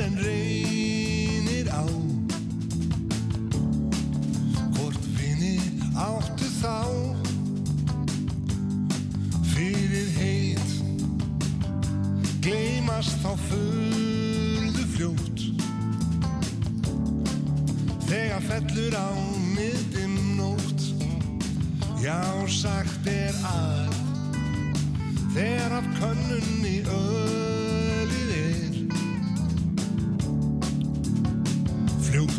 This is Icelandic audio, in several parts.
En reynir á. Hvort vini áttu þá Fyrir heit. Gleimast þá furðu fljótt. Þegar fellur á miðdim nótt. Já, sagt er að Þegar af könnunni ölið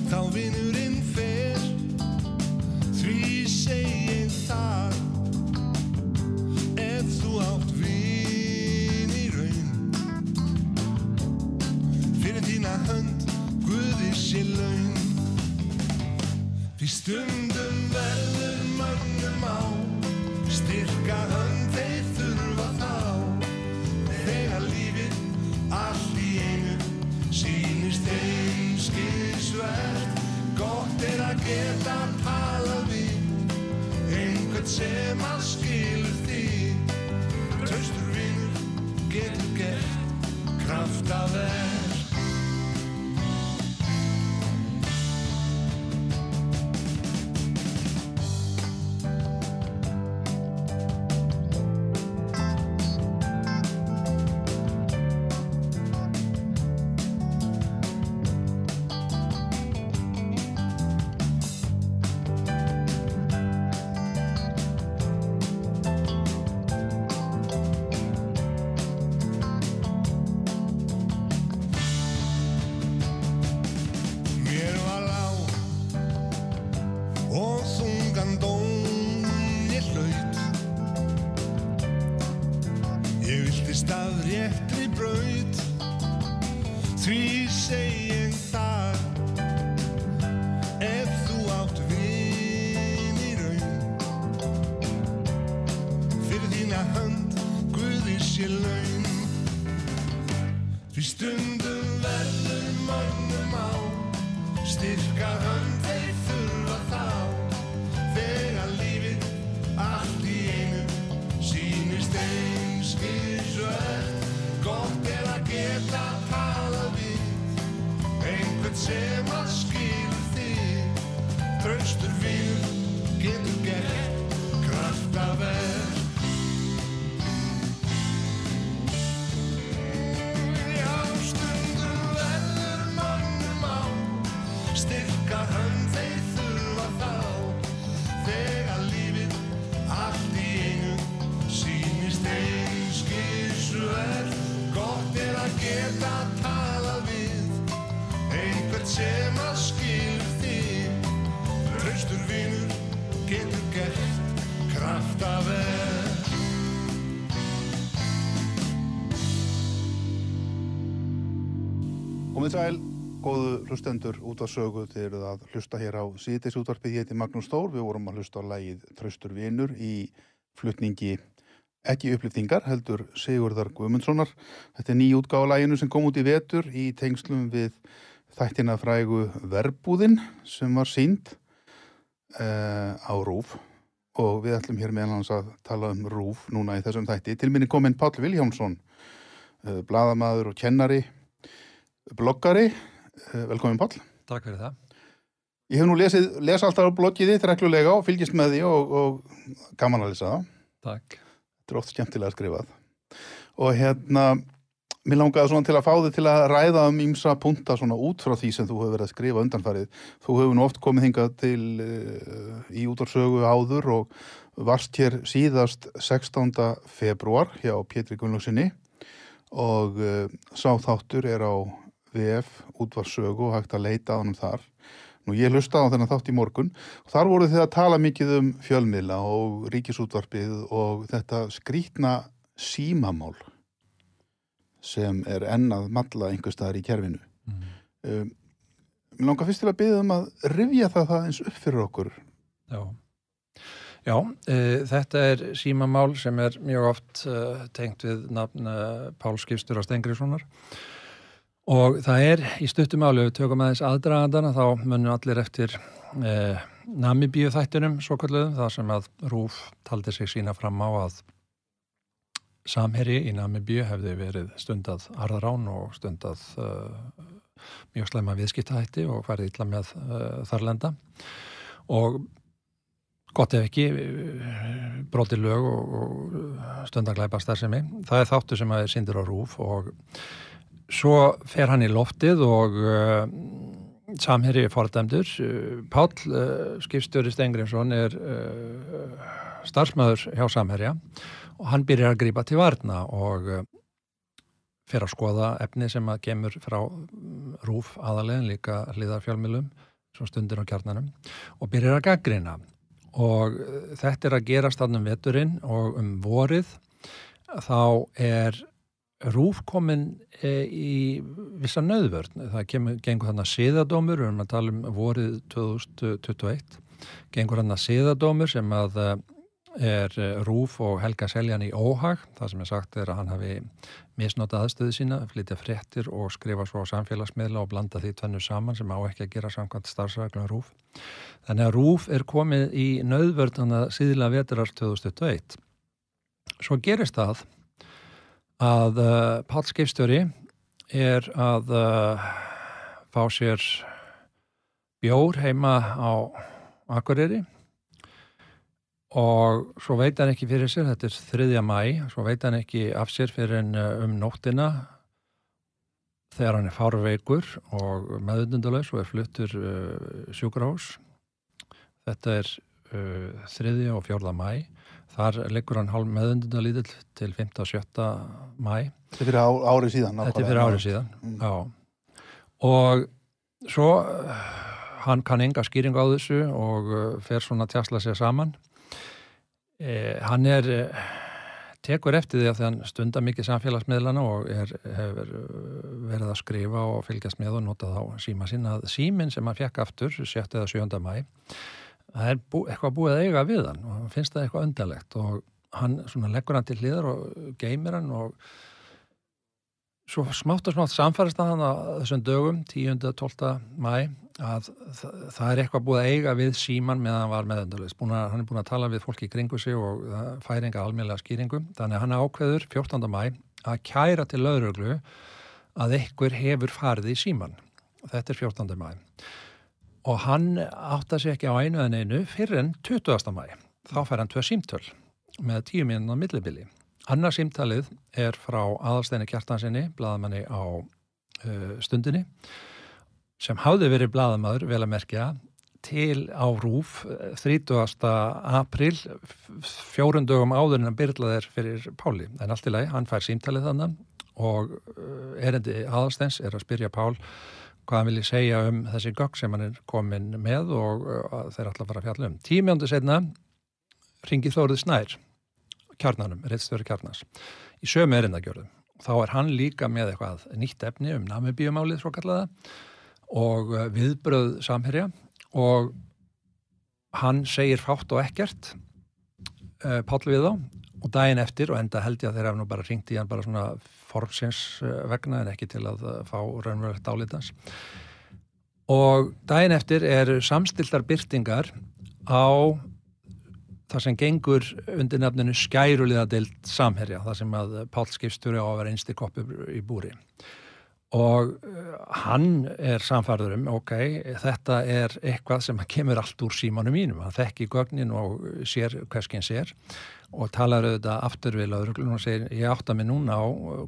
Fljótt á vinurinn fer Því segið það Ef þú átt vin í raun. Fyrir þína hönd Guði sé laun. Því stundum verður mönnum á Styrka hönd geta talað við. Einhvern sem að skilur því. Traustur vinnur getur gert kraftaverk Mér Komið sæl, góðu hlustendur út af sögu þeir eru að hlusta hér á síðdeis útvarpið ég heiti Magnús Þór, við vorum að hlusta á lægið Traustur vinur í flutningi ekki upplýftingar heldur Sigurðar Guðmundssonar. Þetta er ný útgáfa læginu sem kom út í vetur í tengslum við þættina frægu verbúðin sem var sínd uh, á Rúf og við ætlum hér meðal hans að tala um Rúf núna í þessum þætti. Til minni kominn Páll Viljámsson uh, bladamaður og kennari bloggari, Eh, velkomin Páll. Takk fyrir það. Ég hef nú lesið, lesa alltaf á bloggið þitt reglulega og fylgist með því og, og gaman að lesa það. Takk. Þetta er oft skemmtilega skrifað. Og hérna, mér langaði svona til að fá þig til að ræða um ímsa punta svona út frá því sem þú hefur verið að skrifa undanfarið. Þú hefur nú oft komið hingað til uh, í útarsögu áður og varst hér síðast 16. februar hjá Pétri Gunnlausinni og uh, sá þáttur er á VF útvarsögu og hægt að leita á hann þar. Nú ég hlusta á þennan þátt í morgun og þar voru þið að tala mikið um fjölmiðla og ríkisútvarpið og þetta skrítna símamál. sem er ennað malla einhver staðar í kerfinu. Mm. Um, mér langar fyrst til að byggja um að rifja það það eins upp fyrir okkur. Já, Já e, þetta er símamál sem er mjög oft e, tengt við nafn e, Pál Skipstur á Stengriðssonar og það er í stuttumáli, við tökum aðeins aðdragandana þá munum allir eftir e, Namibíu þættunum svo kalluðum, það sem að Rúf taldi sig sína fram á að samherji í Namibíu hefði verið stundað harðarán og stundað uh, mjög slæma viðskiptahætti og farið illa með uh, þarlenda og gott ef ekki uh, broti lög og, og stundaglæpa starfsemi. Það er þáttu sem að er sindir á rúf og svo fer hann í loftið og uh, samherri er fordæmdur. Uh, Pál uh, skipstjóri Stengriðsson er uh, starfsmöður hjá samherja og hann byrjar að grípa til varna og fer að skoða efni sem að kemur frá mm, rúf aðalegin líka hlýðarfjálmilum svo stundir á kjarnanum og byrjar að gaggrina og þetta er að gerast þannig um veturinn og um vorið þá er rúf komin e, í vissa nöðvörn það kemur, gengur þannig að siðadómur við erum að tala um vorið 2021 gengur þannig að siðadómur sem að uh, er Rúf og Helga Seljan í óhag. Það sem er sagt er að hann hafi misnótað aðstöðu sína, flytja fréttir og skrifa svo á samfélagsmiðla og blanda því tvennu saman sem á ekki að gera samkvæmt starfsræklum Rúf. Þannig að Rúf er komið í nöðvörðana síðla veturar 2021. Svo gerist það að uh, Pál Skipstjóri er að uh, fá sér bjór heima á Akureyri og svo veit hann ekki fyrir sér, þetta er þriðja mæ, svo veit hann ekki af sér fyrir en um nóttina þegar hann er fárveikur og meðundundalös og er fluttur uh, sjúkrahús. Þetta er uh, þriðja og fjórða mæ. Þar leggur hann hálf meðundundalítill til 5. og 7. mæ. Þetta er fyrir árið síðan. Þetta er fyrir árið síðan, Mm. já. Og svo uh, hann kann enga skýring á þessu og uh, fer svona að tjasla sér saman. Eh, hann er eh, tekur eftir því að hann stundar mikið samfélagsmiðlana og er, hefur eh, verið að skrifa og fylgjast með og nota þá síma sinna að símin sem hann fekk aftur 7. eða 7. mæ það er bú, eitthvað búið að eiga við hann og hann finnst það eitthvað undarlegt og hann leggur hann til hliðar og geymir hann og svo smátt og smátt samfærist að hann á þessum dögum 10. 12. mæ að það, er eitthvað búið að eiga við síman meðan hann var meðendalist. Hann er búin að tala við fólki í kringu sig og það fær enga almeinlega skýringu. Þannig að hann ákveður 14. mæ að kæra til lauruglu að einhver hefur farið í síman. Þetta er 14. mæ. Og hann átta sig ekki á einu en einu fyrir en 20. mæ. Þá fær hann tvö símtöl með tíu mínuna millibili. Annar símtalið er frá aðalsteinu kjartansinni, blaðamanni á uh, stundinni sem hafði verið bladamadur, vel að merkja, til á Rúf 30. april, fjórundögum áður en hann byrlaðir fyrir Páli. En allt í lagi, hann fær símtalið þannig og erendi aðalstens er að spyrja Pál hvað hann vilji segja um þessi gögg sem hann er komin með og þeir ætla að fara að fjalla um. Tímjöndu setna ringi Þórið Snær, kjarnanum, reittstjóri kjarnas, í sömu erindagjörðum. Þá er hann líka með eitthvað nýtt efni um namibíumálið svo kallaða og viðbröð samherja og hann segir fátt og ekkert uh, Páll við þá og daginn eftir og enda held ég að þeir hafa nú bara ringt í hann bara svona formsins vegna en ekki til að fá raunverulegt álítans og daginn eftir er samstiltar byrtingar á það sem gengur undir nefninu skæruliða deilt samherja, það sem að Páll skipstjóri á að vera einsti koppur í búri. Og hann er samfærður um, ok, þetta er eitthvað sem kemur allt úr símanum mínum, hann þekki gögnin og sér hverskinn sér og talar auðvitað aftur við lauruglun og segir, ég átta mig núna á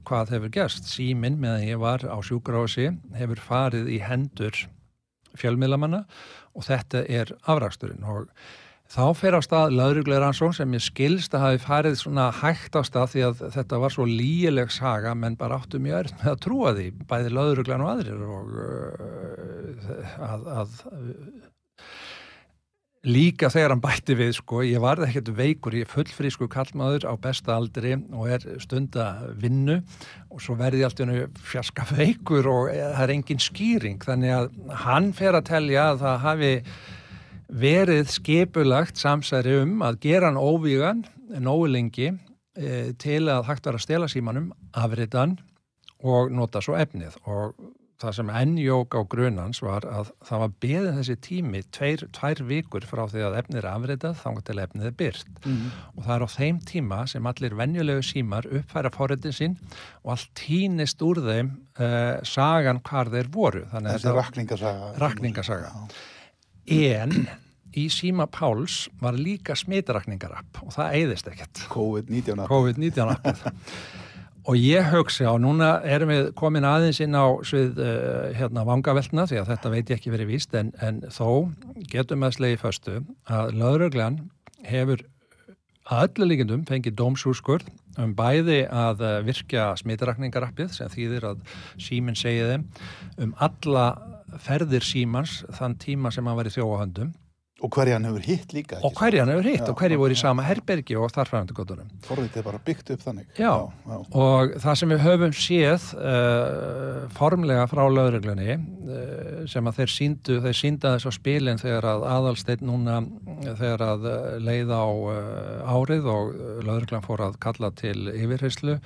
hvað hefur gerst, símin meðan ég var á sjúkrási hefur farið í hendur fjölmiðlamanna og þetta er afraksturinn. Og Þá fer á stað laurugleir ansón sem ég skilst að hafi farið svona hægt á stað því að þetta var svo líileg saga menn bara áttu mjög öll með að trúa því, bæði lauruglein og aðrir og uh, að, að líka þegar hann bætti við sko, ég varði ekkert veikur, ég er fullfrísku kallmaður á besta aldri og er stunda vinnu og svo verði allt í hennu fjarska veikur og það er engin skýring. Þannig að hann fer að telja að það hafi verið skipulagt samsæri um að gera hann óvígan nógu lengi e, til að hægt vera að stela símanum afritan og nota svo efnið. Og það sem ennjók á grunans var að það var beðin þessi tími tveir, tvær vikur frá því að efnið er afritað þangar til efnið er byrt Mhm. og það er á þeim tíma sem allir venjulegu símar uppfæra forritin sín og allt týnist úr þeim uh, sagan hvar þeir voru þannig þetta- rakningasaga. Rakningasaga. Já. en í síma Páls var líka smitrakningarapp og það eyðist ekkert COVID-19. COVID-19 appið og ég hugsi á, núna erum við komin aðeins inn á svið uh, hérna vangaveltna því að þetta veit ég ekki verið víst en, en þó getum að slegi föstu að löðruglan hefur að öllu líkindum fengið dómsúrskurð um bæði að uh, virkja smitrakningarappið sem þýðir að síminn segi þeim um alla ferðir símans þann tíma sem hann var í þjóahöndum Og hverja hann hefur hitt líka. og hverja hann hefur hitt Já, og hverju voru í já. sama herbergi og þarfræðandi gotunum. Forrið er bara byggt upp þannig. Já. já. Og það sem við höfum séð uh, formlega frá lögreglunni uh, sem að þeir síndu, þeir sínda þess á spilin þegar að aðalsteinn núna þegar að uh, leiða á uh, árið og lögreglan fór að kalla til yfirheyslu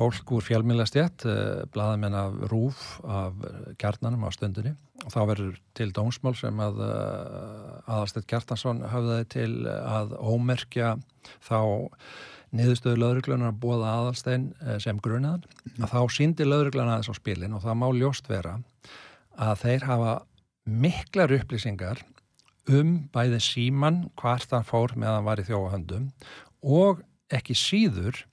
fólk úr fjölmilastjætt, uh, blaðamenn af rúf af kjarnanum á stundinni. Og þá verður til dómsmál sem að uh, aðalsteinn Kjartansson höfðaði til að ómerkja þá niðurstöðu lögreglunar að bóða aðalstein eh, sem grunaðan, að þá síndi lögreglunar aðeins á spilin og það má ljóst vera að þeir hafa miklar upplýsingar um bæði síman hvart hann fór með hann var í þjóahöndum og ekki síður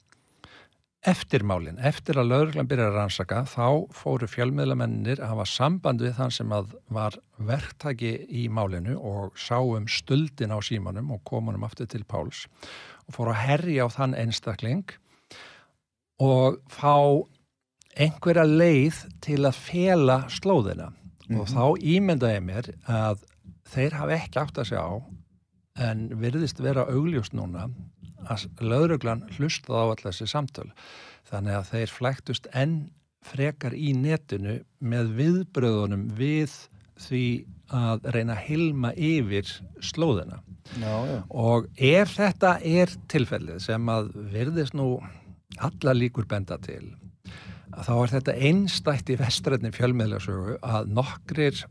eftirmálin, eftir að lögreglan byrjar að rannsaka, þá fóru fjölmiðlamennir að hafa samband við þann sem að var verktaki í málinu og sá um stuldin á símanum og kom honum aftur til Páls og fóru að herja á þann einstakling og fá einhverja leið til að fela slóðina. Og þá ímyndaði mér að þeir hafa ekki átt að segja á en virðist vera augljúst núna að lögreglan hlustaði á allar þessi samtöl þannig að þeir flæktust enn frekar í netinu með viðbröðunum við því að reyna að hilma yfir slóðina Já, já. og ef þetta er tilfellið sem að virðist nú alla líkur benda til þá er þetta einstætt í vestrætni fjölmiðlasögu að nokkrir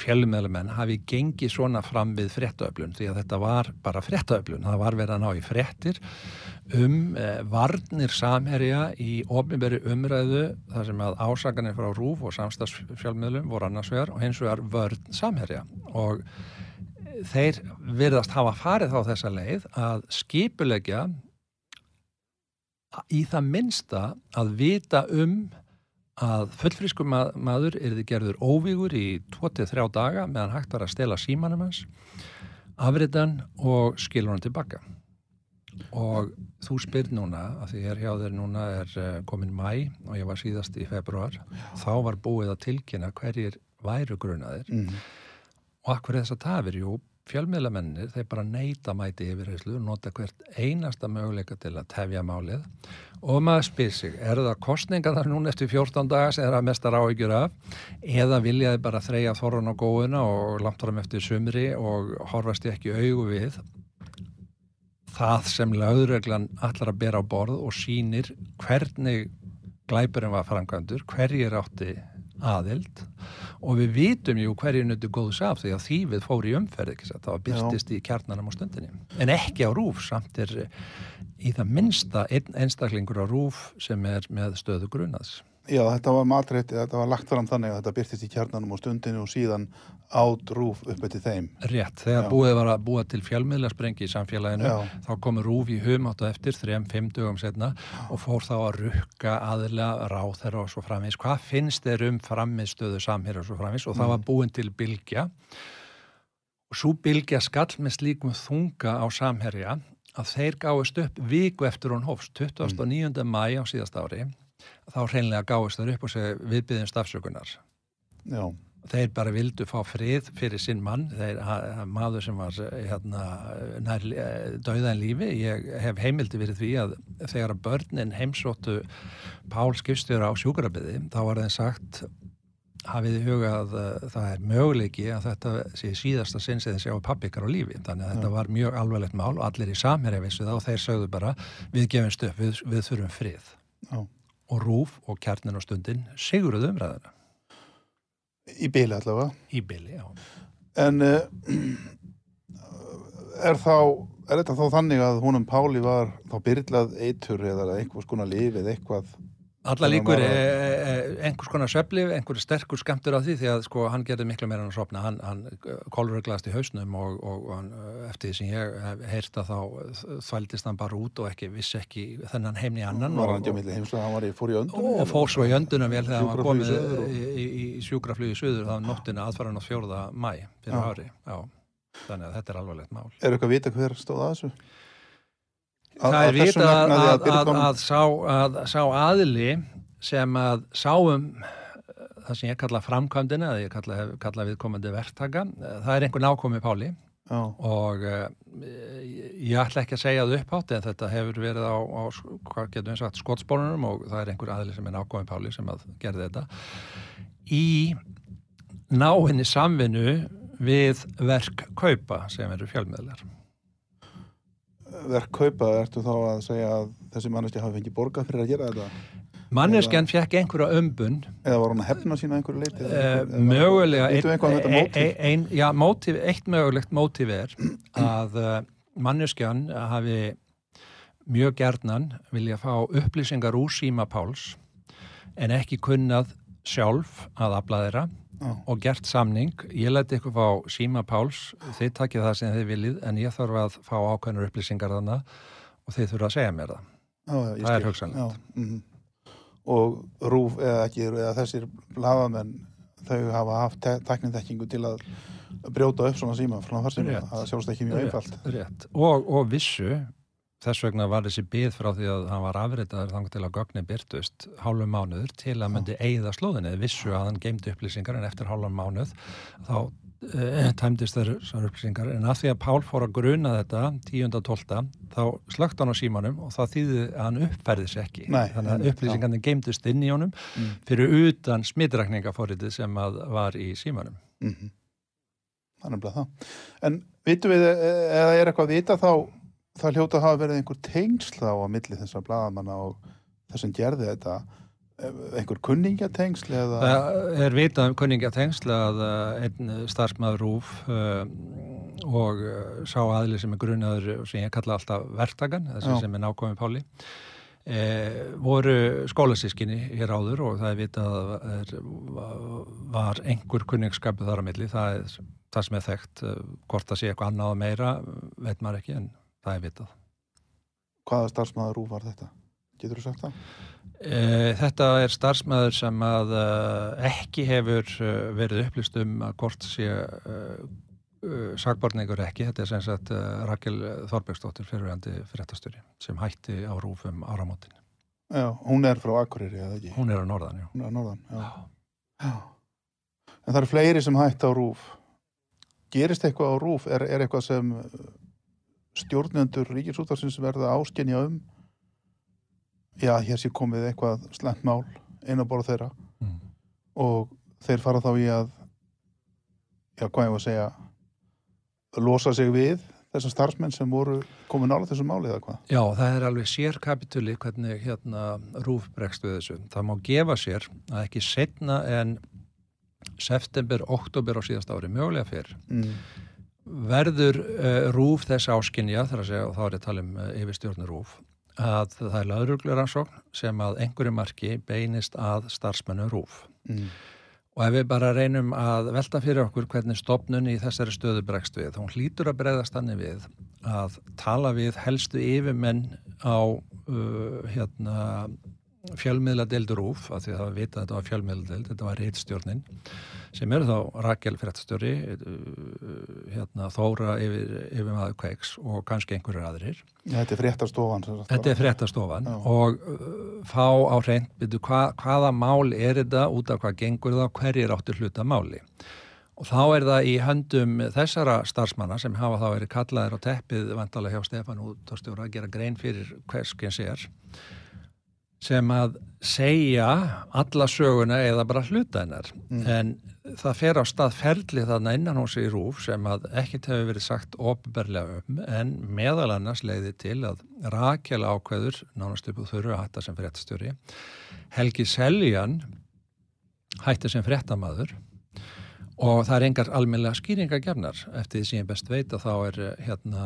fjölmiðlamenn hafi gengið svona fram við fréttaöflun því að þetta var bara fréttaöflun. Það var verið að ná í fréttir um eh, varnir samherja í ofnbæri umræðu þar sem að ásakanir frá RÚF og samstagsfjölmiðlum voru annars vegar og hins vegar vörn samherja. Og þeir virðast hafa farið á þessa leið að skipulegja í það minnsta að vita um að fullfrískur ma maður er þið gerður óvígur í 23 daga meðan hægt var að stela símanum hans afritan og skilur hann tilbaka. Og þú spyr núna að því er hjá þér núna er uh, komin mæ og ég var síðast í februar þá var búið að tilkynna hverjir væru grunaðir. Mm. og akkur þess að tafir, jú, fjölmiðlamennir, þeir bara neyta mæti yfirheyslu, nota hvert einasta möguleika til að tefja málið. Og maður spyr sig, er það kostninga þar núna eftir 14 daga sem er að mestar áhyggjur af? Eða viljaði bara þreja þorran á góðuna og langt fram eftir sumri og horfast ekki augu við það sem lögreglan allar að bera á borð og sýnir hvernig glæpurinn var framkvæmdur, hverjir átti aðild. Og við vitum jú hverju nöttu góðs af því að þýfið fór í umferð ekki það var byrtist í kjarnanum á stundinni en ekki á rúf, samt er í það minnsta einn einstaklingur á rúf sem er með stöðu grunaðs. Já, þetta var matreitt, þetta var lagt fram þannig að þetta byrtist í kjarnanum og stundinu og síðan át rúf upp eftir þeim. Rétt, þegar Já. búið var að búa til fjölmiðlasprengi í samfélaginu, Já. þá komur rúf í hum átt og eftir, þrem, fimm dögum setna og fór þá að rukka aðilega ráð þeirra og svo framvís. Hvað finnst þeir um framistöðu samherja og svo framvís og það var búin til bylgja og svo bylgja skall með slíkum þunga á samherja að þeir gáist upp viku eftir hún hófst, 29. mæ á síðast ári, þá hreinlega gáist þeir upp og segi viðbyðin stafsökunar Já, þeir bara vildu fá frið fyrir sinn mann. Þeir, maður sem var eh, hérna, nær döðan lífi ég hef heimildi fyrir því að þegar að börnin heimsóttu Pál skipstjóra á sjúkrabiði þá var þeim sagt hafið í huga að uh, það er möguleiki að þetta sé síðasta sinn sem þeir sjá pappi ykkar á lífi. Þannig að þetta var mjög alvarlegt mál og allir í samherja vissu það og þeir sögðu bara við gefumst upp, við, við þurfum frið. Já. og rúf og kjarnin og stundin siguruð umræðina Í byli allavega. í byli, já. En uh, er þá, er þetta þá þannig að húnum Páli var þá byrlað eitur eða einhvers konar líf eða eitthvað Alla líkur e, e, einhvers konar sveflif, einhver sterkur skamtur af því því að sko hann gerði miklu meira en að sopna hann, hann kolröglast í hausnum og, og, og hann, eftir því sem ég hef heyrt að þá þvældist hann bara út og ekki vissi ekki þennan heimni annan og, í í og fór svo í öndunum vel þegar hann var komið í, í, í sjúkraflugi suður þá nóttina aðfæran á fjórða mæ fyrir ári, já. Þannig að þetta er alvarlegt mál. Er eitthvað að vita hver stóð að þessu? Að- Það að er vitað að, að, að, að, sá, að sá aðili sem að sáum það sem ég kalla framkvæmdina eða ég kalla, kalla viðkomandi verktaka það er einhver nákomi Páli. Já, og uh, ég ætla ekki að segja það upphátt en þetta hefur verið á, á hvað getum við sagt, skotspólunum og það er einhver aðili sem er nákomi Páli sem að gerði þetta. Í náinni samvinnu við verk kaupa sem eru fjölmiðlar verk kaupa, ertu þá að segja að þessi manneski hafi fengið borgað fyrir að gera þetta? Manneskjan fekk einhverja umbun Eða var hann að hefna sína einhverju leiti? Uh, mögulega við eitthvað um ein, mótíf? ein, ein, já, mótíf, eitt mögulegt mótíf er að uh, manneskjan hafi mjög gerðnan vilja fá upplýsingar úr síma Páls en ekki kunnað sjálf að afla þeirra Já. og gert samning, ég leti ykkur fá síma Páls, þið takið það sem þið viljið en ég þarf að fá ákveðnur upplýsingar þannig og þið þurfa að segja mér það Já, já, Það er hugsanlegt. Já, mhm. Og rúf eða ekki, eða þessir blaðamenn, þau hafa haft te teknindekkingu til að brjóta upp svona síma frá sem Rétt. það sjálfst ekki mjög einfalt. rétt. Og, og vissu þess vegna var þessi byð frá því að hann var afritaður þangar til að gögnin byrtust hálfum mánuður til að myndi eigða slóðinni vissu að hann geimdi upplýsingar en eftir hálfum mánuð þá e, tæmdist þeir þessar upplýsingar en að því að Pál fór að gruna þetta 10.12. þá slögt hann á símanum og það þýði að hann uppferði sér ekki Nei, þannig að upplýsingarnir geimdust inn í honum Mm. fyrir utan smitrakningaforritið sem að var í símanum Mm Það er nefnilega það. En vitum við, e- eða er eitthvað að vita þá, það hljóta að hafa verið einhver tengsl á að milli þessar blaðamanna og þess sem gerði þetta, E, einhver kunningjatengsl eða... Það er vitað um kunningjatengsl að uh, einn starfsmæður rúf uh, og uh, sá aðli sem er grunaður sem ég kalla alltaf verktakan, þessi Já. sem er nákomið Páli, eh, voru skólasískinni hér áður og það er vitað að er, var einhver kunningsskapu þar á milli, það er það sem er þekkt, hvort það sé eitthvað annað og meira, veit maður ekki en það er vitað. Hvaða starfsmæður rúf var þetta? Getur þú sagt það? Eh, Þetta er starfsmæður sem að uh, ekki hefur uh, verið upplýst um að hvort sé sagborningur ekki. Þetta er sem sagt Rakel Þorbergsdóttir fyrirvændi fyrirtastöri sem hætti á rúfum áramótin. Já, hún er frá Akureyri, eða ekki? Hún er á norðan, já. Hún er að norðan, já. já. En það eru fleiri sem hætta á rúf. Gerist eitthvað á rúf? Er, er eitthvað sem stjórnendur ríkisútarsins verða áskenja um? Já, hér sé komið eitthvað slæmt mál einu borð þeirra Mm. og þeir fara þá í að já, hvað ég var að segja losa sig við þessar starfsmenn sem voru komið nála þessu máli eða hvað? Já, það er alveg sér kapituli hvernig hérna rúf bregst við þessu. Það má gefa sér að ekki setna en september, oktober á síðast ári, mögulega fyrr, Mm. Verður uh, rúf þess áskinja, þar að segja, og þá er ég að tala um uh, yfirstjórnur rúf, að það er lauruglurannsókn sem að einhverju marki beinist að starfsmennu rúf. Mm. Og ef við bara reynum að velta fyrir okkur hvernig stopnun í þessari stöðu bregst við, þá hlýtur að bregðast þannig við að tala við helstu yfirmenn á uh, hérna, fjölmiðladeild rúf, af því að það var vitað að þetta var fjölmiðladeild, þetta var reitstjórnin sem eru þá Rakel fréttstjóri hérna Þóra yfir, yfir maður kveiks og kannski einhverjur aðrir. Þetta er fréttastofan. Þetta er fréttastofan og uh, fá á hreint byrju, hva, hvaða mál er þetta út af hvað gengur það, hverjir áttu hluta máli? Og þá er það í höndum þessara starfsmanna sem hafa þá verið kallaðir á teppið vandalega hjá Stefán útastjóra að gera grein fyrir hverskins er sem að segja alla söguna eða bara hluta hennar. En það fer á stað ferli þarna innan hús í rúf sem að ekkert hefur verið sagt ofinberlega um en meðal annars leiði til að Rakel ákveður nánast upp úr þurru að hætta sem fréttastjóri Helgi Seljan hætti sem fréttamaður og það er engar almennlega skýringa gefnar. Eftir því sem ég best veit að þá er eh, hérna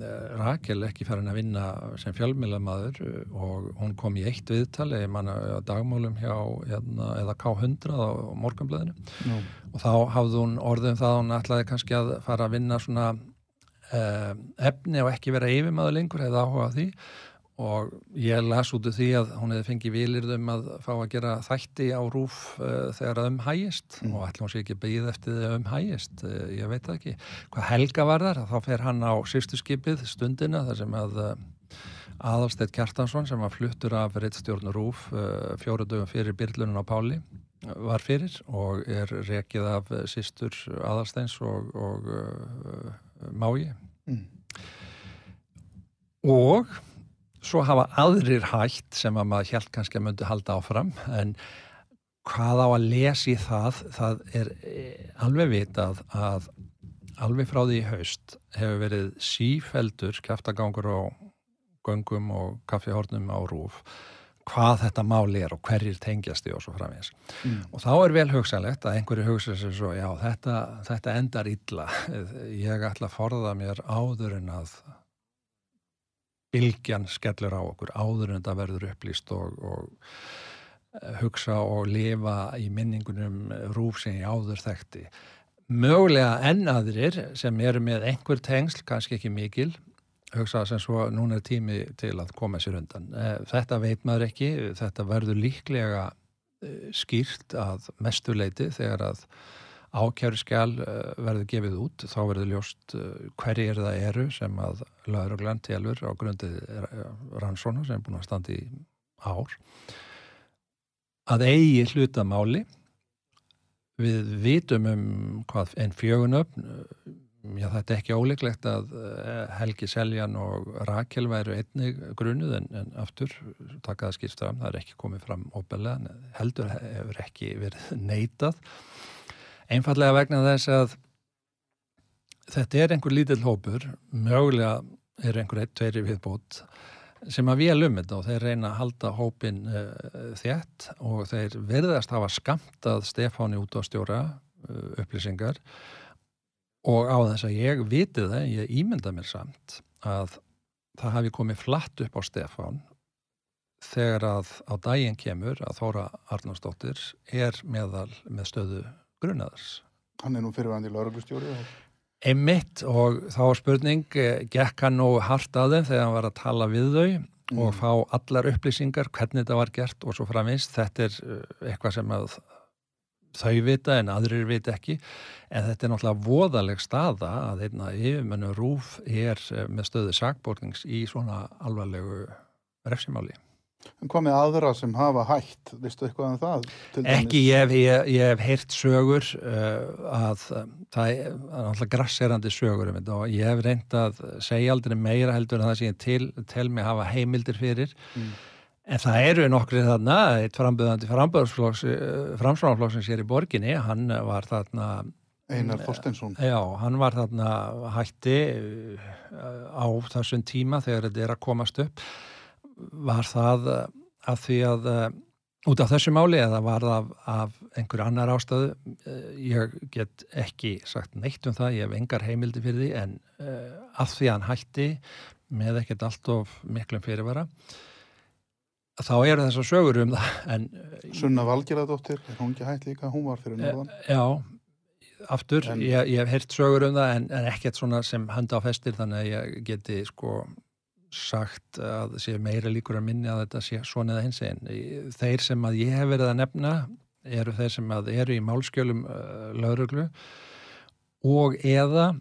eh, Rakel ekki farin að vinna sem fjölmilamaður og hún kom í eitt viðtali, manna dagmálum hjá hérna, eða K100 á morgunblöðinu Nú, og þá hafði hún orðum það að hún ætlaði kannski að fara að vinna svona uh, efni og ekki vera yfirmaður lengur eða áhuga því og ég las út af því að hún hefði fengið vilirðum að fá að gera þætti á rúf uh, þegar það um hægist og ætla hún sé ekki beigð eftir því um hægist uh, ég veit það ekki. Hvað Helga var þar þá fer hann á sýstu skipið stundina þar sem að uh, Aðalstedt Kjartansson sem var fluttur af reittstjórn rúf fjóru dögum fyrir byrlunum á Páli var fyrir og er rekið af sýstur Aðalsteins og, og Mági Mm. og svo hafa aðrir hætt sem að maður hjælt kannski að myndi halda áfram en hvað á að lesa í það það er eh, alveg vitað að alveg frá því haust hefur verið sífeldur kæftagangur á göngum og kaffihornum á rúf hvað þetta máli er og hverjir tengjast því og svo framins. Mm. Og þá er vel hugsanlegt að einhverju hugsa sér svo, já, þetta, þetta endar illa. Ég ætla að forða mér áður en að bylgjan skellur á okkur, áður en þetta verður upplýst og, og eh, hugsa og lifa í minningunum rúf sem ég áður þekkti. Mögulega enn aðrir sem eru með einhver tengsl, kannski ekki mikil, hugsa sem svo núna er tími til að koma sér undan. Eh, Þetta veit maður ekki, þetta verður líklega eh, skýrt að mestuleiti þegar að ákjæru skjál verður gefið út, þá verður ljóst eh, hverjir það eru sem að lauruglan telur á grundið rannsóna sem er búin að standa í ár. Að eigi hlutamáli við vitum um hvað en fjögunöfn já þetta er ekki óleiklegt að eh, Helgi Seljan og Rakel væru einnig grunuð en, en aftur takaða skýrst fram, það er ekki komið fram óbelega, heldur hefur ekki verið neitað einfallega vegna þess að þetta er einhver lítill hópur mögulega er einhver eitt, tveiri viðbót sem að við um þetta og þeir reyna að halda hópin uh, þétt og þeir verðast hafa skamtað Stefáni út á stjóra uh, upplýsingar. Og á þess að ég viti það, ég ímynda mér samt að það hafi komið flatt upp á Stefán þegar að á daginn kemur að Þóra Arnarsdóttir er meðal með stöðu grunnaðars. Hann er nú fyrirvæðandi lauruglustjóri og Einmitt og þá var spurning, eh, gekk hann nú hart að þeim þegar hann var að tala við þau og fá allar upplýsingar, hvernig þetta var gert og svo framins. Þetta er eh, eitthvað sem að þau vita en aðrir vita ekki. En þetta er náttúrulega voðaleg staða að einna yfirmennu rúf er eh, með stöðu sakbortings í svona alvarlegu refsimáli. En hvað með aðra sem hafa hætt, veistu eitthvað um það? Ekki, ég ég, ég hef heyrt sögur uh, að um, það er náttúrulega grasserandi sögur um þetta og ég hef reynd að segja aldrei meira heldur en það sem ég til, tel mig hafa heimildir fyrir Mm. en það eru nokkrið þarna eitt framböðandi framsvonarflokksins hér í borginni, hann var þarna Einar Þorsteinsson. Já, hann var þarna hætti uh, á þessum tíma þegar þetta er að komast upp var það uh, að því að uh, út af þessu máli eða var það af, af einhver annar ástöðu uh, ég get ekki sagt neitt um það, ég hef engar heimildi fyrir því en að því að hann hætti með ekkert allt of miklum fyrirvara þá eru þessar sögur um það en Sunna Valgeradóttir, er hún ekki hætt líka? Hún var fyrir norðan. Já, aftur, En- ég, ég hef heyrt sögur um það en, en ekkert svona sem handa á festir þannig að ég geti sko sagt að sé meira líkur að minni að þetta sé svona eða hins einn. Þeir sem að ég hef verið að nefna eru þeir sem að eru í málskjölum uh, lauruglu og eða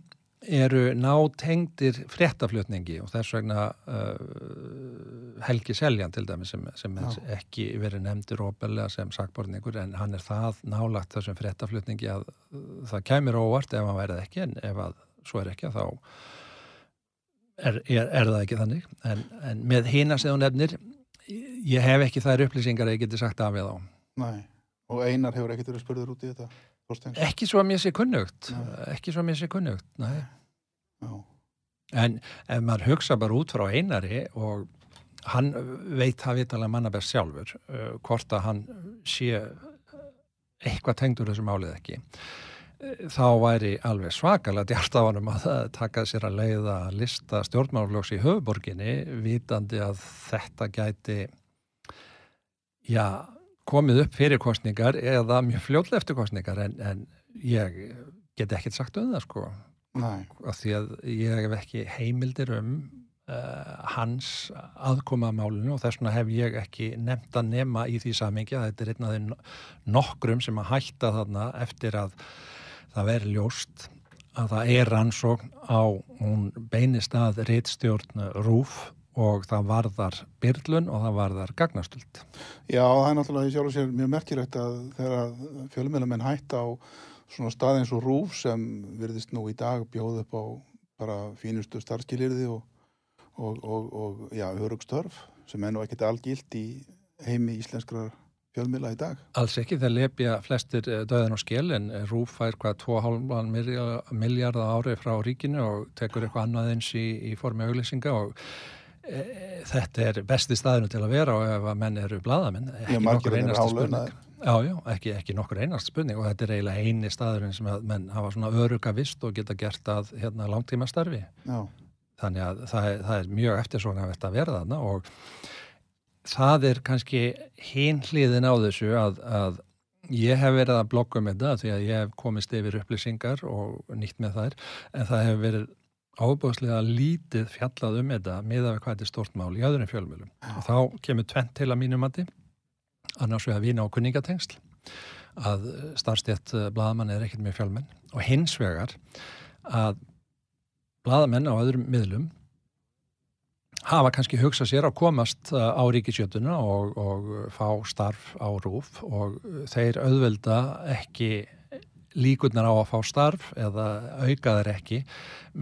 eru nátengdir fréttaflutningi og þess vegna uh, Helgi Seljan til dæmi sem, sem ekki verið nefndur óbelega sem sakborningur en hann er það nálagt þessum fréttaflutningi að uh, það kæmur óvart ef hann værið ekki en ef að svo er ekki þá er, er, er það ekki þannig en, en með hina sem þú nefnir ég hef ekki þær upplýsingar að ég geti sagt af við á Nei. Og Einar hefur ekkert verið spurður út í þetta, Þorsteins? ekki svo að mér sé kunnugt Nei. ekki svo að mér sé kunnugt. En ef maður hugsa bara út frá einari og hann veit það vitalega manna best sjálfur uh, hvort að hann sé eitthvað tengdur þessu málið ekki þá væri alveg svakalega djart af hann að taka sér að leiða lista stjórnmálflóks í höfuborginni vitandi að þetta gæti já, komið upp fyrir kostningar eða mjög fljóðlega eftir kostningar en, en ég get ekkert sagt um það sko. Af því að ég hef ekki heimildir um uh, hans aðkoma að málinu og þess vegna hef ég ekki nefnt að nema í því samingi að þetta er einn af þeim nokkrum sem að hætta þarna eftir að það veri ljóst að það er rannsókn á hún beinist að reitstjórn rúf og það varðar byrlun og það varðar gagnastöld. Já, það er náttúrulega í sjálf og sér mjög merkilegt að þegar fjölumilamenn hætta á svona stað eins og rúf sem virðist nú í dag bjóð upp á bara fínustu starfskilirði og, og, og, og já, örugstörf sem er nú ekkert algilt í heimi íslenskrar fjölmila í dag. Alls ekki, þeir lepja flestir eh, döðin og skil en Rúf fær hvað 2,5 miljard ári frá ríkinu og tekur eitthvað annað eins í, í formi auglýsinga og e, þetta er besti staðinu til að vera og ef að menn eru bladamenn, ekki margir nokkur einasta spurning. Já, já, ekki, ekki nokkur einast spurning og þetta er eiginlega eini staðurinn sem að menn hafa svona öruga vist og geta gert að hérna, langtíma starfi. Já, Þannig að það er, það er mjög eftirsóknarvert að vera þarna og það er kannski hinn hliðin á þessu að, að ég hef verið að blogga um þetta því að ég hef komist yfir upplýsingar og nýtt með þær en það hefur verið ábúðslega lítið fjallað um þetta með að hvað þetta er stort mál í öðrum fjölmjölum og þá kemur tvent til að mínum mati. Annars vegar vína á kunningatengsl að starfstjætt bladamann er ekkert með fjölmenn. Og hins vegar að bladamenn á öðrum miðlum hafa kannski hugsað sér að komast uh, á ríkisjötuna og, og fá starf á rúf og þeir auðvelda ekki líkurnar á að fá starf eða auka þeir ekki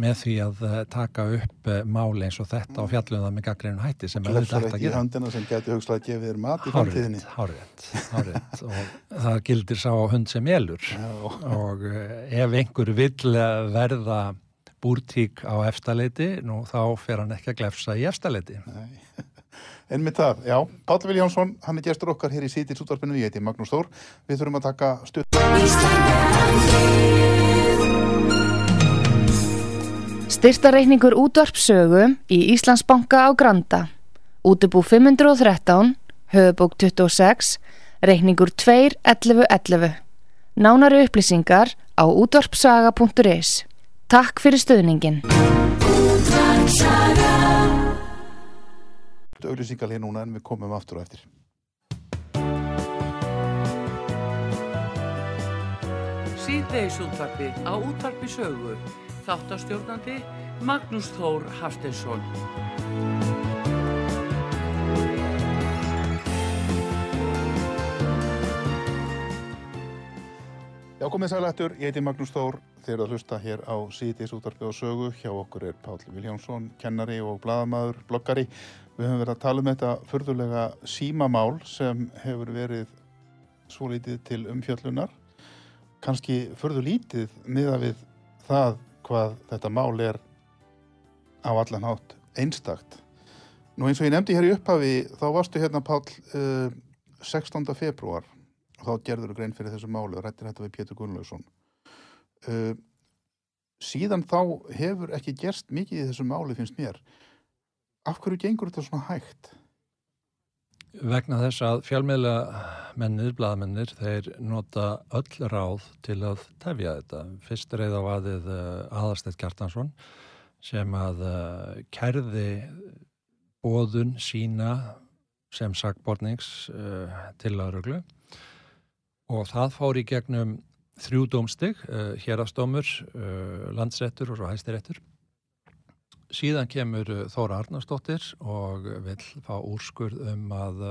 með því að uh, taka upp uh, máli eins og þetta og fjallum það með gaggrinu hætti sem auðvitað glefsar ætti að ekki í gera. höndina sem geti hugslað að gefa þér mat í framtíðinni. Hárétt, hárétt, og það gildir sá hund sem elur Já, og ef einhver vill verða búrtík á efstaleiti, nú þá fer hann ekki að glefsa í efstaleiti. nei. En með það, já, Páll Viljánsson, hann er gestur okkar hér í Sítils útvarpinu, ég heiti Magnús Þór. Við þurfum að taka stutt. Styrtareikningur útvarpsögu í Íslandsbanka á Granda. Útubú 513, höfubók 26, reikningur 2.11.11. Nánari upplýsingar á útvarpsaga.is. Takk fyrir stöðningin. auðlýsingal hér núna en við komum aftur á eftir. Síðdeis útvarpið á útvarpi sögu. Þáttastjórnandi Magnús Þór Hafsteinsson. Já, komið sælættur, ég heiti Magnús Þór, þeir eru að hlusta hér á Sítils útvarpið og sögu. Hjá okkur er Páll Viljánsson, kennari og bladamaður, bloggari. Við höfum verið að tala um þetta furðulega símamál sem hefur verið svo lítið til umfjöllunar. Kanski furðu lítið miða við það hvað þetta mál er á allan hátt einstakt. Nú eins og ég nefndi hér í upphafi, þá varstu hérna Páll uh, 16. februar og þá gerður þú grein fyrir þessu máli og rættir þetta við Pétur Gunnlaugsson. Uh, síðan þá hefur ekki gerst mikið í þessu máli finnst mér. Af hverju gengur þetta svona hægt? Vegna þess að fjálmiðla mennir, blaðmennir, þeir nota öll ráð til að tefja þetta. Fyrst reyð á aðið aðarstætt Kjartansson sem að uh, kærði bóðun sína sem sagbornings uh, til lauruglu og það fór í gegnum þrjú dómstig, uh, hérastómur, uh, landsrettur og svo hæstirettur. Síðan kemur uh, Þóra Arnarsdóttir og vil fá úrskurð um að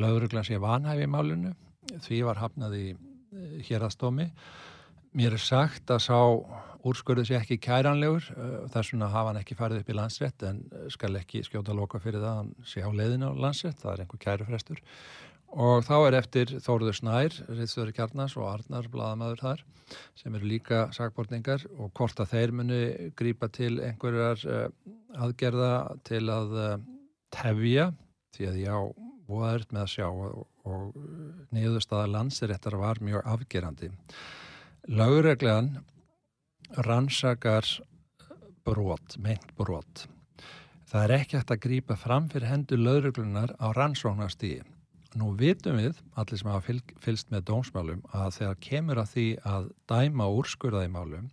lauruglan sé vanhæfi í málinu. Því var hafnað í hérastómi. Mér er sagt að sá úrskurðu sé ekki kæranlegur, þess vegna hafa hann ekki farið upp í landsrett en skal ekki skjóta loka fyrir það, hann sé á leiðinu á landsrett, það er einhver kærufrestur. Og þá er eftir Þóruður Snær, Rittstöður Kjarnas og Arnar, bladamæður þar, sem eru líka sagbortningar og hvort að þeir muni grípa til einhverjar uh, aðgerða til að uh, tefja, því að já, voðaðurt með að sjá og, og niðurstaða landsiréttar var mjög afgerandi. Lögreglegan rannsakar brot, meint brot. Það er ekki hægt að grípa fram fyrir hendur lögreglunar á rannsóknarstíði. Nú vitum við, allir sem hafa fylst með dómsmálum, að þegar kemur að því að dæma úrskurðaði málum,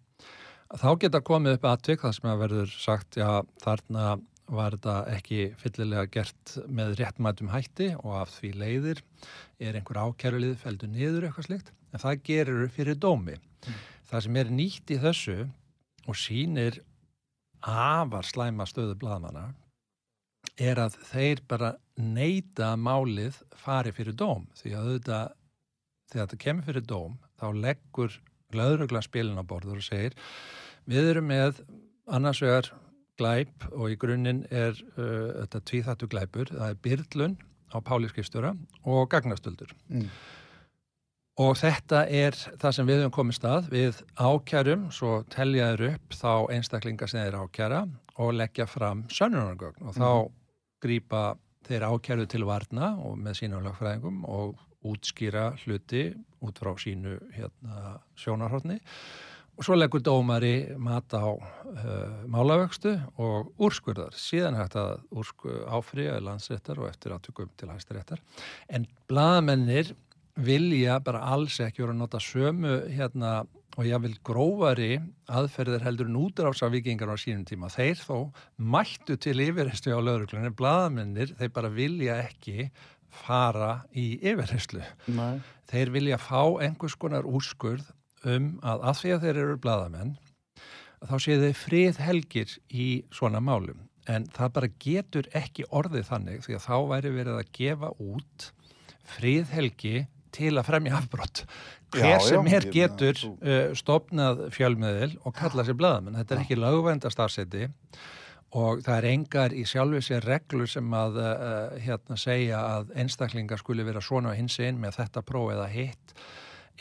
þá geta komið upp aðtvik það sem að verður sagt, já þarna var þetta ekki fyllilega gert með réttmætum hætti og af því leiðir er einhver ákærulið feldur niður eitthvað slikt, en það gerur fyrir dómi. Það sem er nýtt í þessu og sínir afar slæma stöðu blaðmanna er að þeir bara neyta málið fari fyrir dóm. Því að auðvitað þegar þetta kemur fyrir dóm þá leggur löðrugla spilin á borður og segir við erum með annars vegar glæp og í grunninn er uh, þetta tvíþattu glæpur, það er byrlun á páliskistjóra og gagnastöldur. Mm. og þetta er það sem við höfum komið stað. Við ákjærum, svo teljaður upp þá einstaklinga sem þeir ákjæra og leggja fram sönnunargögn. Og þá grípa þeir ákjæru til varna og með sínum lögfræðingum og útskýra hluti út frá sínu hérna, sjónarhóttni og svo leggur dómari mat á uh, málavöxtu og úrskurðar. Síðan hægt að áfriða landsréttar og eftir aðtökum til hæstaréttar. En blaðamennir vilja bara alls ekki voru að nota sömu hérna og ég vil grófari aðferðir heldur vikingar á sínum tíma. Þeir þó mættu til yfirherslu á lögreglunni, blaðamennir, þeir bara vilja ekki fara í yfirherslu. Nei. Þeir vilja fá einhvers konar úrskurð um að að því að þeir eru blaðamenn, þá séu þeir frið helgir í svona málum. En það bara getur ekki orðið þannig því að þá væri verið að gefa út frið helgi til að fremja afbrott. Hver sem er ég- getur uh, stopnað fjölmiðil og kalla sér blaðamenn. Þetta er ekki lögvenda starfseti og það er engar í sjálfu sér reglur sem að uh, hérna segja að einstaklingar skuli vera svona á hins einn með þetta próf eða hitt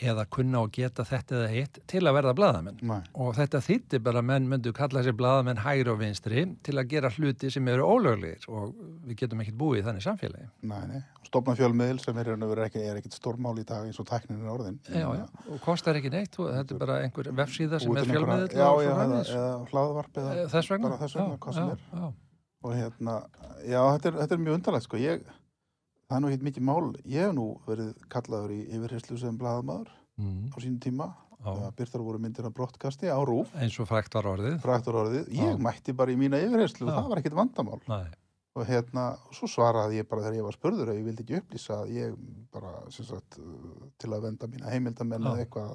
eða kunna og geta þetta eða hitt til að verða blaðamenn. Nei. Og þetta þýtti bara menn myndu kalla sér blaðamenn hægri og vinstri til að gera hluti sem eru ólöglegir og við getum ekkert búið í þannig samfélagi. Nei. Stofna fjölmiðil sem er, ekki, er ekkit stórmál í dag eins og tæknin er orðin. Já, já, og kostar ekki neitt þetta er bara einhver vefsíða sem er einhverja- fjölmiðill Já, já, eða, eða hlaðvarp eða Þess vegna. bara þess vegna, já. og hérna, já, þetta er, þetta er mjög undarlegt sko, ég, það er nú ekkert mikið mál, ég hef nú verið kallaður í yfirherslu sem blaðamaður Mm, á sínum tíma, þegar byrtar voru myndir af brottkasti á rúf, Eins og frækt var orðið. fræktur orðið, ég mætti bara í mína yfirherslu og það var ekkert vandamál. Nei, og hérna, og svo svaraði ég bara þegar ég var spurður að ég vildi ekki upplýsa að ég bara, sagt, til að venda mína heimildamenn eða eitthvað,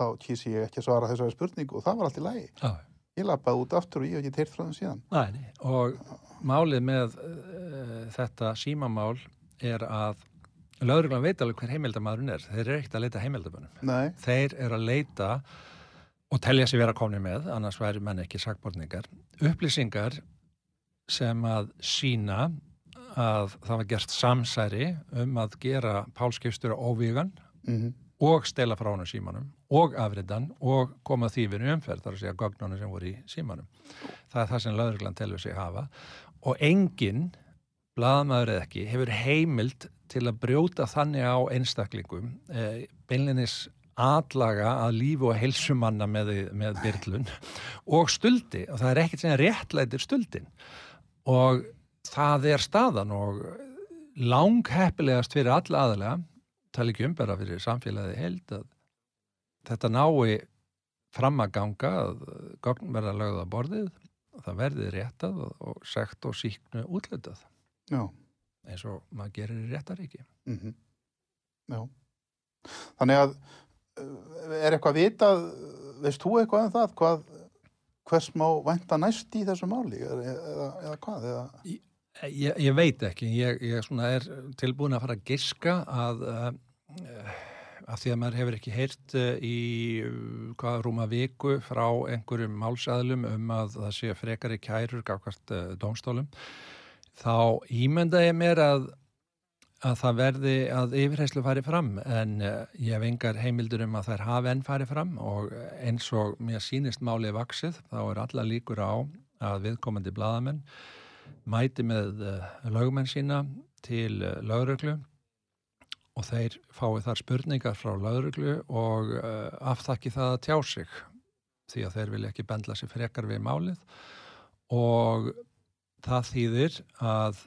þá kýsi ég ekki að svara þessari spurningu og það var allt í lagi. já, Ég lappaði út aftur og ég hef ekki teirt frá þeim síðan. Nei, nei. og málið með uh, þetta símamál er að lögreglan veit alveg hver heimildamæðurinn er. Þeir eru ekkert að leita heimildamönnum. Nei, Þeir eru að leita og telja sér vera komni með, annars væri menn ekki sakbortningar, upplýsingar sem að sína að það var gert samsæri um að gera pálskipstur óvígan mm og stela frá honum símanum og afriðan og koma því við umferð þar að segja gögnunum sem voru í símanum. Það er það sem lögreglan telur sig hafa og enginn, blaðmaður eða ekki, hefur heimild til að brjóta þannig á einstaklingum eh, beinlinis atlaga að lífu og heilsumanna með, með byrlun og stuldi og það er ekkert sem réttlætir stuldin og það er staðan og langheppilegast fyrir alla aðalega tala ekki um bara fyrir samfélagið í heild að þetta nái fram að gögn verða lögð á borðið það verði réttað og, og sekt og síknu útlitað Já. eins og maður gerir í réttaríki. Mm Já. Þannig að uh, er eitthvað vitað, veist þú eitthvað um það, hvað, hvers má vænta næst í þessu máli eða, eða, eða hvað? Eða, Ég, ég veit ekki, ég, ég er tilbúin að fara að giska að, uh, að því að maður hefur ekki heyrt uh, í uh, hvað rúma viku frá einhverjum málsæðlum um að það sé frekari kærur gafkvært dómstólum, þá ímynda ég mér að, að það verði að yfirheyslu fari fram en uh, ég hef engar heimildur um að þær hafi enn fari fram og eins og mér sýnist málið vaksið, þá er alla líkur á að viðkomandi bladamenn mæti með uh, lögumenn sína til uh, lögreglu og þeir fái þar spurningar frá lögreglu og aftakki það að tjá sig því að þeir vilja ekki bendla sér frekar við málið. Og það þýðir að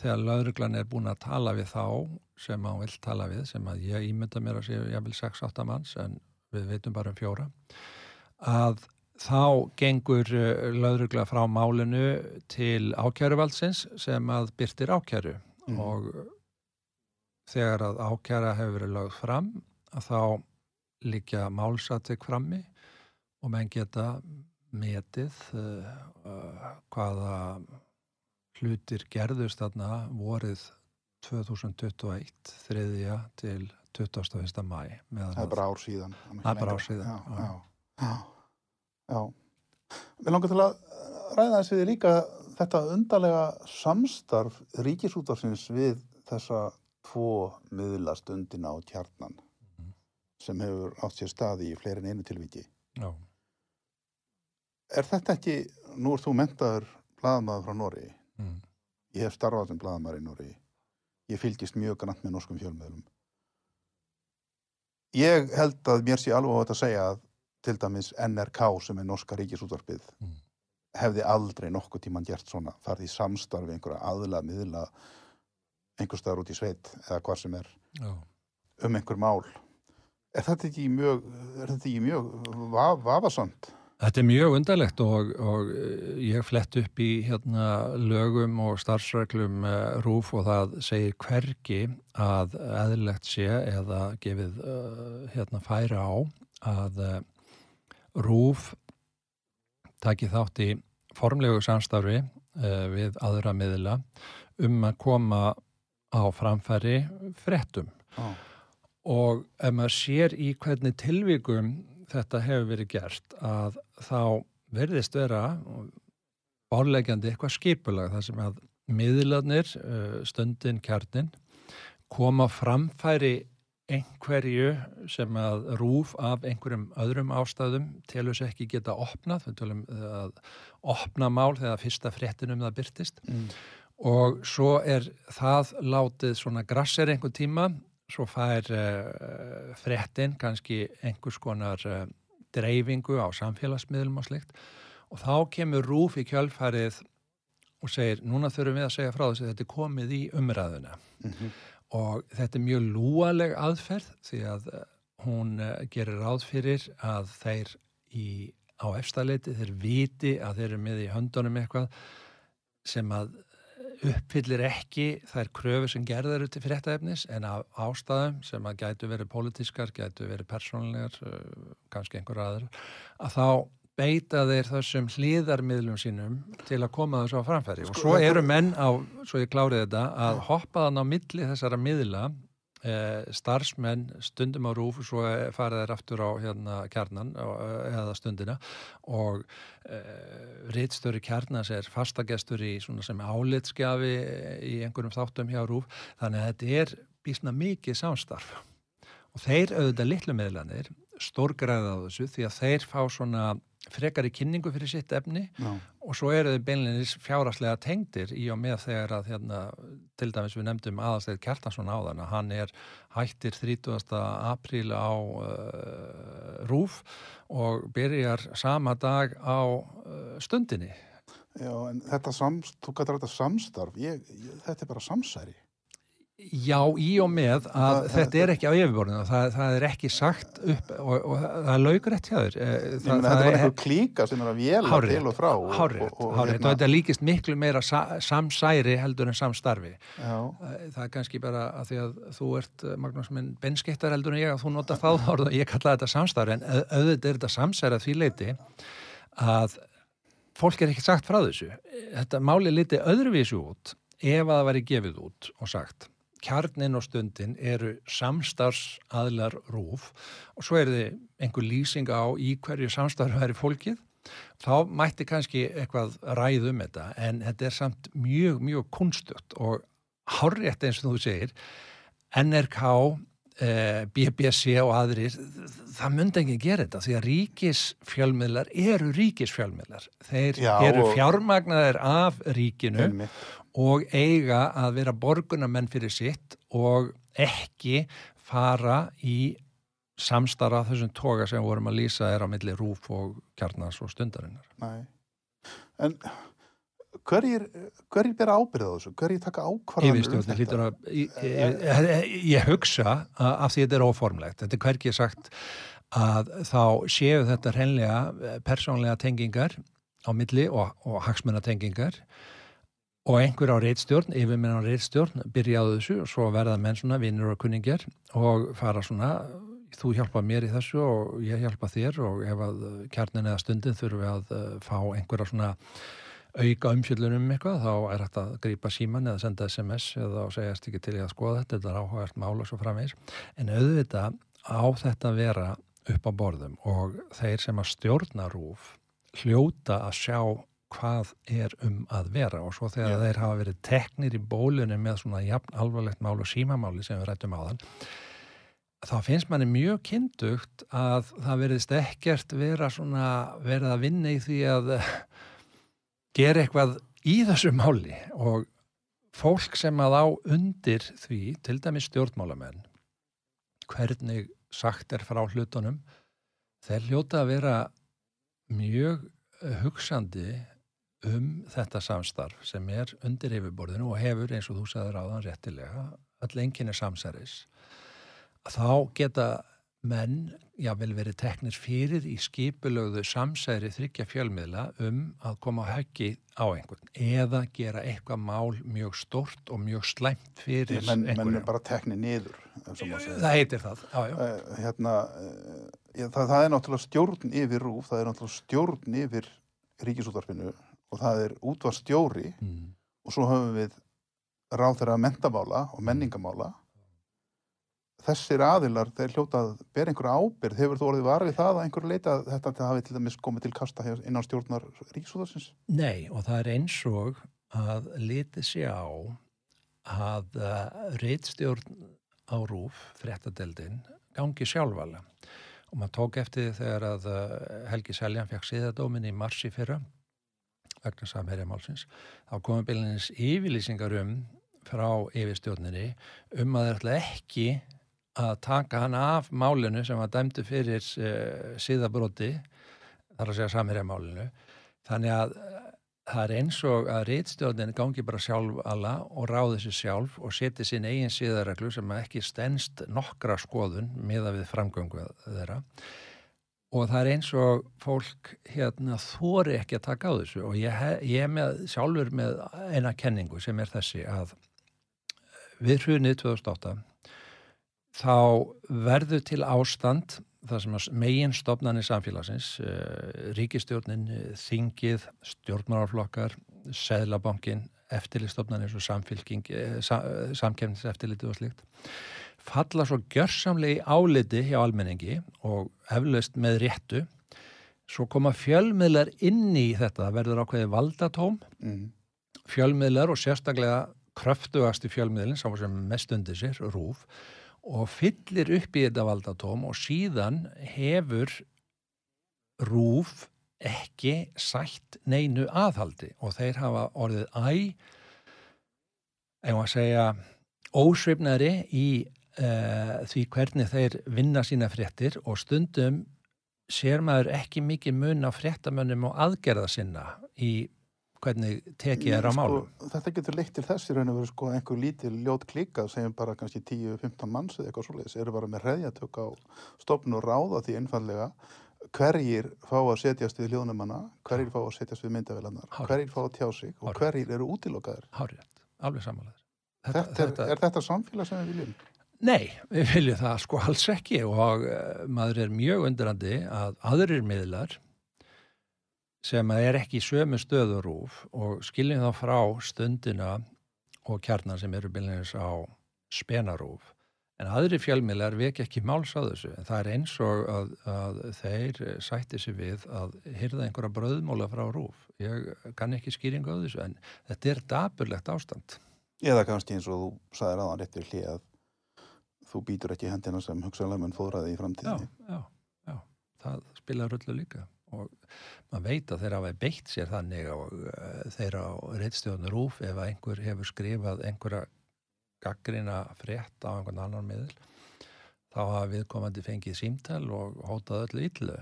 þegar lögreglan er búin að tala við þá sem hann vil tala við sem að ég ímynda mér að ég vil 6-8 manns en við veitum bara um fjóra að þá gengur lögregla frá málinu til ákjæruvaldsins sem að byrtir ákjæru Mhm. og þegar að ákjæra hefur verið lögð fram að þá líkja málsatik frammi og menn geta metið uh, uh, hvaða hlutir gerðust þarna vorið 2021, þriðja til 21. mæ. það er bara ár síðan. Það er bara ár síðan, Já, já. já. Mér langar til að ræða þess við líka þetta undarlega samstarf ríkisútarsins við þessa tvo miðla stundina og kjarnan Mhm. sem hefur átt sér staði í fleiri en einu tilviki. Já. Er þetta ekki, nú ert þú mentaður blaðamaður frá Nóri, Mm. ég hef starfað sem blaðamaður í Nóri, ég fylgist mjög grannt með norskum fjölmiðlum. Ég held að mér sé alveg á þetta að segja að til dæmis NRK sem er norska ríkisútvarpið Mm. hefði aldrei nokkuð tíman gert svona, farið í samstarfi einhverja aðla miðla einhver staðar út í sveit eða hvað sem er Já. um einhver mál. Er þetta ekki mjög, er þetta ekki mjög va vafasamt? Þetta er mjög undarlegt og, og eh, ég flett upp í hérna, lögum og starfsreglum uh, rúf og það segir hvergi að eðlilegt sé eða gefið uh, hérna, færi á að uh, rúf taki þátt í formlegu samstarfi við aðra miðla um að koma á framfæri frettum Já. og ef maður sér í hvernig tilvíkum þetta hefur verið gert að þá verðist vera bárlegjandi eitthvað skipulag þar sem að miðlarnir, uh, stundin, kjarnin koma framfæri einhverju sem að rúf af einhverjum öðrum ástæðum telur sér ekki geta opnað, við tölum að opna mál þegar fyrsta fréttinum það byrtist Mm. og svo er það látið svona grassir einhver tíma svo fær uh, fréttin kannski einhvers konar uh, dreifingu á samfélagsmiðlum og slikt og þá kemur rúf í kjölfarið og segir núna þurfum við að segja frá þess að þetta er komið í umræðuna Mhm. og þetta er mjög lúaleg aðferð því að eh, hún eh, gerir ráð fyrir að þeir í, á efstaleiti þeir viti að þeir eru með í höndunum eitthvað sem að uppfyllir ekki þær kröfu sem gerðar til fréttaefnis en af ástæðum sem að gætu verið pólitískar, gætu verið persónlegar, uh, kannski einhver aður, að þá beita þeir þessum hlýðarmiðlum sínum til að koma þessu á framfæri. Og svo eru menn á, svo ég klárið þetta, að hoppa þann á milli þessara miðla eh, starfsmenn stundum á rúf svo farið þeir aftur á hérna kjarnan eh, eða stundina. Og eh, rítstjóri kjarnans er fastagestur í svona sem álitskjafi í einhverjum þáttum hjá rúf þannig að þetta er bísna mikið samstarf. Og þeir auðvitað litlu miðlanir stórgræða á þessu því að þeir fá svona frekari kynningu fyrir sitt efni Já. og svo eru þau beinleinis fjáraslega tengdir í og með þegar að hérna, til dæmis við nefndum aðastæð Kjartansson á þann að hann er hættir 30. apríl á uh, rúf og byrjar sama dag á uh, stundinni Já, en þetta samst, þú gætir þetta samstarf, ég, ég, þetta er bara samsæri. Já, í og með að Það- þetta er ekki á yfirborðinu. Það, það er ekki sagt upp og, og það er laugrætt hjá þér. Eh, þetta var einhver klíka sem er að véla Hárrétt, til og frá og, hárrétt, og, og, hárrétt, og þetta líkist miklu meira sa, samsæri heldur en samstarfi. Já, Eh, það er kannski bara að því að þú ert eh, Magnús minn benskittar heldur en ég að þú notar þá og ég kalla þetta samstarfi en au- auðvitað er þetta samsæri að því leiti að fólk er ekki sagt frá þessu. Þetta máli liti öðruvísu út ef að það væri gefið út og sagt kjarnin og stundin eru samstarfsaðlar rúf og svo er þið einhver lýsing á í hverju samstarf væri fólkið. Þá mætti kannski eitthvað ræð um þetta en þetta er samt mjög, mjög kunstugt og hárrétt eins og þú segir. NRK, BBC og aðrir, það myndi ekki gera þetta því að ríkisfjölmiðlar eru ríkisfjölmiðlar. Þeir Já, eru fjármagnaðir af ríkinu einmitt. og eiga að vera borgunamenn fyrir sitt og ekki fara í samstarra þessum toga sem vorum að lýsa er á milli rúf og kjarnas og stundarinnar. Nei. En hverjir, hverjir bera ábyrð á þessu? Hverjir taka ákvarðanir um hlýtur að ég, ég, ég hugsa að, af því þetta er óformlegt þetta er hverkið sagt að þá séu þetta hreinlega persónlega tengingar á milli og, og hagsmunatengingar og einhver á reitstjórn, yfirmenn á reitstjórn byrjaðu þessu og svo verða menn svona vinnur og kunningjar og fara svona þú hjálpa mér í þessu og ég hjálpa þér og ef að kjarnin eða stundin þurfum við að fá einhverja svona auka umfjöllunum um eitthvað, þá er hægt að grípa síman eða senda SMS eða segjast ekki til ég að skoða þetta, þetta er áhugavert mál og svo framvegis. En auðvitað á þetta vera upp á borðum og þeir sem að stjórna rúf hljóta að sjá hvað er um að vera og svo þegar Já. þeir hafa verið teknir í bólunum með svona jafn alvarlegt mál og símamáli sem við rættum á þann þá finnst manni mjög kyndugt að það verðist ekkert vera svona verið að vinna í því að gera eitthvað í þessu máli og fólk sem að á undir því, til dæmis stjórnmálamenn hvernig sagt er frá hlutunum þeir hljóta að vera mjög eh, hugsandi um þetta samstarf sem er undir yfirborðinu og hefur eins og þú sagðir áðan réttilega öll enginni samsæris. Þá geta menn jável verið teknir fyrir í skipulögðu samsæri þryggja fjölmiðla um að koma á höggi á einhvern eða gera eitthvað mál mjög stort og mjög slæmt fyrir menn, menn einhverjum. er bara tekni niður. Það heitir það, já, já. Eh, hérna, eh, ég- það, það er náttúrulega stjórn yfir rúf, það er náttúrulega stjórn yfir ríkisútvarpinu og það er útvarstjóri Mm. og svo höfum við ráð þeirra mentamála og menningamála þessir aðilar, þeir hljóta að bera einhverja ábyrð, hefur þú orðið varfið það að einhverju leita að þetta hafi til dæmis komið til kasta innan stjórnar ríkisútvarsins? Nei, og það er eins og að litið sé á að uh, reitstjórn á rúf, fréttadeldin, gangi sjálfvala. Og maður tók eftir þegar að uh, Helgi Seljan fekk síðadómin í marsi fyrra, vegna samherja málsins, þá komum bylunins yfirlýsingar um frá yfirstjórninni um að þeir ætla ekki að taka hann af málinu sem var dæmdu fyrir uh, síðabróti, þar að segja samherja málinu. Þannig að uh, það er eins og að reitstjórnin gangi bara sjálf alla og ráði sér sjálf og seti sín eigin síðarreglu sem ekki stendst nokkra skoðun miða við framgöngu þeirra og það er eins og fólk hérna þóri ekki að taka á þessu og ég, ég er með, sjálfur með eina kenningu sem er þessi að við hrunið 2008 þá verður til ástand það sem megin stopnarnir samfélagsins, uh, ríkistjórnin, eh, þingið, stjórnmáraflokkar, seðlabankin, eftirlistofnarnir og samfylking, uh, sa, uh, samkefniseftirliti og slikt, falla svo gjörsamlega í áliti hjá almenningi og eflaust með réttu, svo koma fjölmiðlar inn í þetta, það verður ákveði valdatóm, Mm. fjölmiðlar og sérstaklega kröftugasti fjölmiðlinn, sem mest undir sér, rúf, og fyllir upp í þetta valdatóm og síðan hefur rúf ekki sætt neinu aðhaldi og þeir hafa orðið æ, ef að segja, ósveifnari í uh, því hvernig þeir vinna sína fréttir og stundum sér maður ekki mikið mun á fréttamönnum og aðgerða sinna í hvernig tekið er á málum. Sko, þetta getur leitt til þess í raun og veru sko einhver lítil ljót klika segjum bara kannski 10-15 manns eða eitthvað svoleiðis eru bara með hreðjatök á stofn og ráða því einfallega hverjir fá að setjast við hljónumanna hverjir fá að setjast við myndavélarnar Hárrétt. hverjir fá að tjá sig og Hárrétt. hverjir eru útilokaðir Hárið, alveg samanlega. þetta, er, er þetta samfélag sem við viljum? Nei, við viljum það sko alls ekki og uh, maður er mjög undrandi að aðrir miðlar sem er ekki sömu stöðurúf og skiljum þá frá stundina og kjarnar sem eru byrjunins á spenarúf en aðri fjölmiðlar vek ekki máls á þessu. En það er eins og að, að þeir sætti sig við að hyrða einhverja bröðmóla frá rúf ég kann ekki skýringu á þessu en þetta er dapurlegt ástand. Eða kannski eins og þú sagðir aðan réttir hlið að þú býtur ekki hendina sem hugsaðlega mun fóðraði í já, framtíðinni já, já, það spilar öllu líka og maður veit að þeir hafa beitt sér þannig og uh, þeir á reittstjóðan rúf ef einhver hefur skrifað einhverja gaggrina frétt á einhvern annan miðl þá hafa viðkomandi fengið símtal og hótað öllu illu.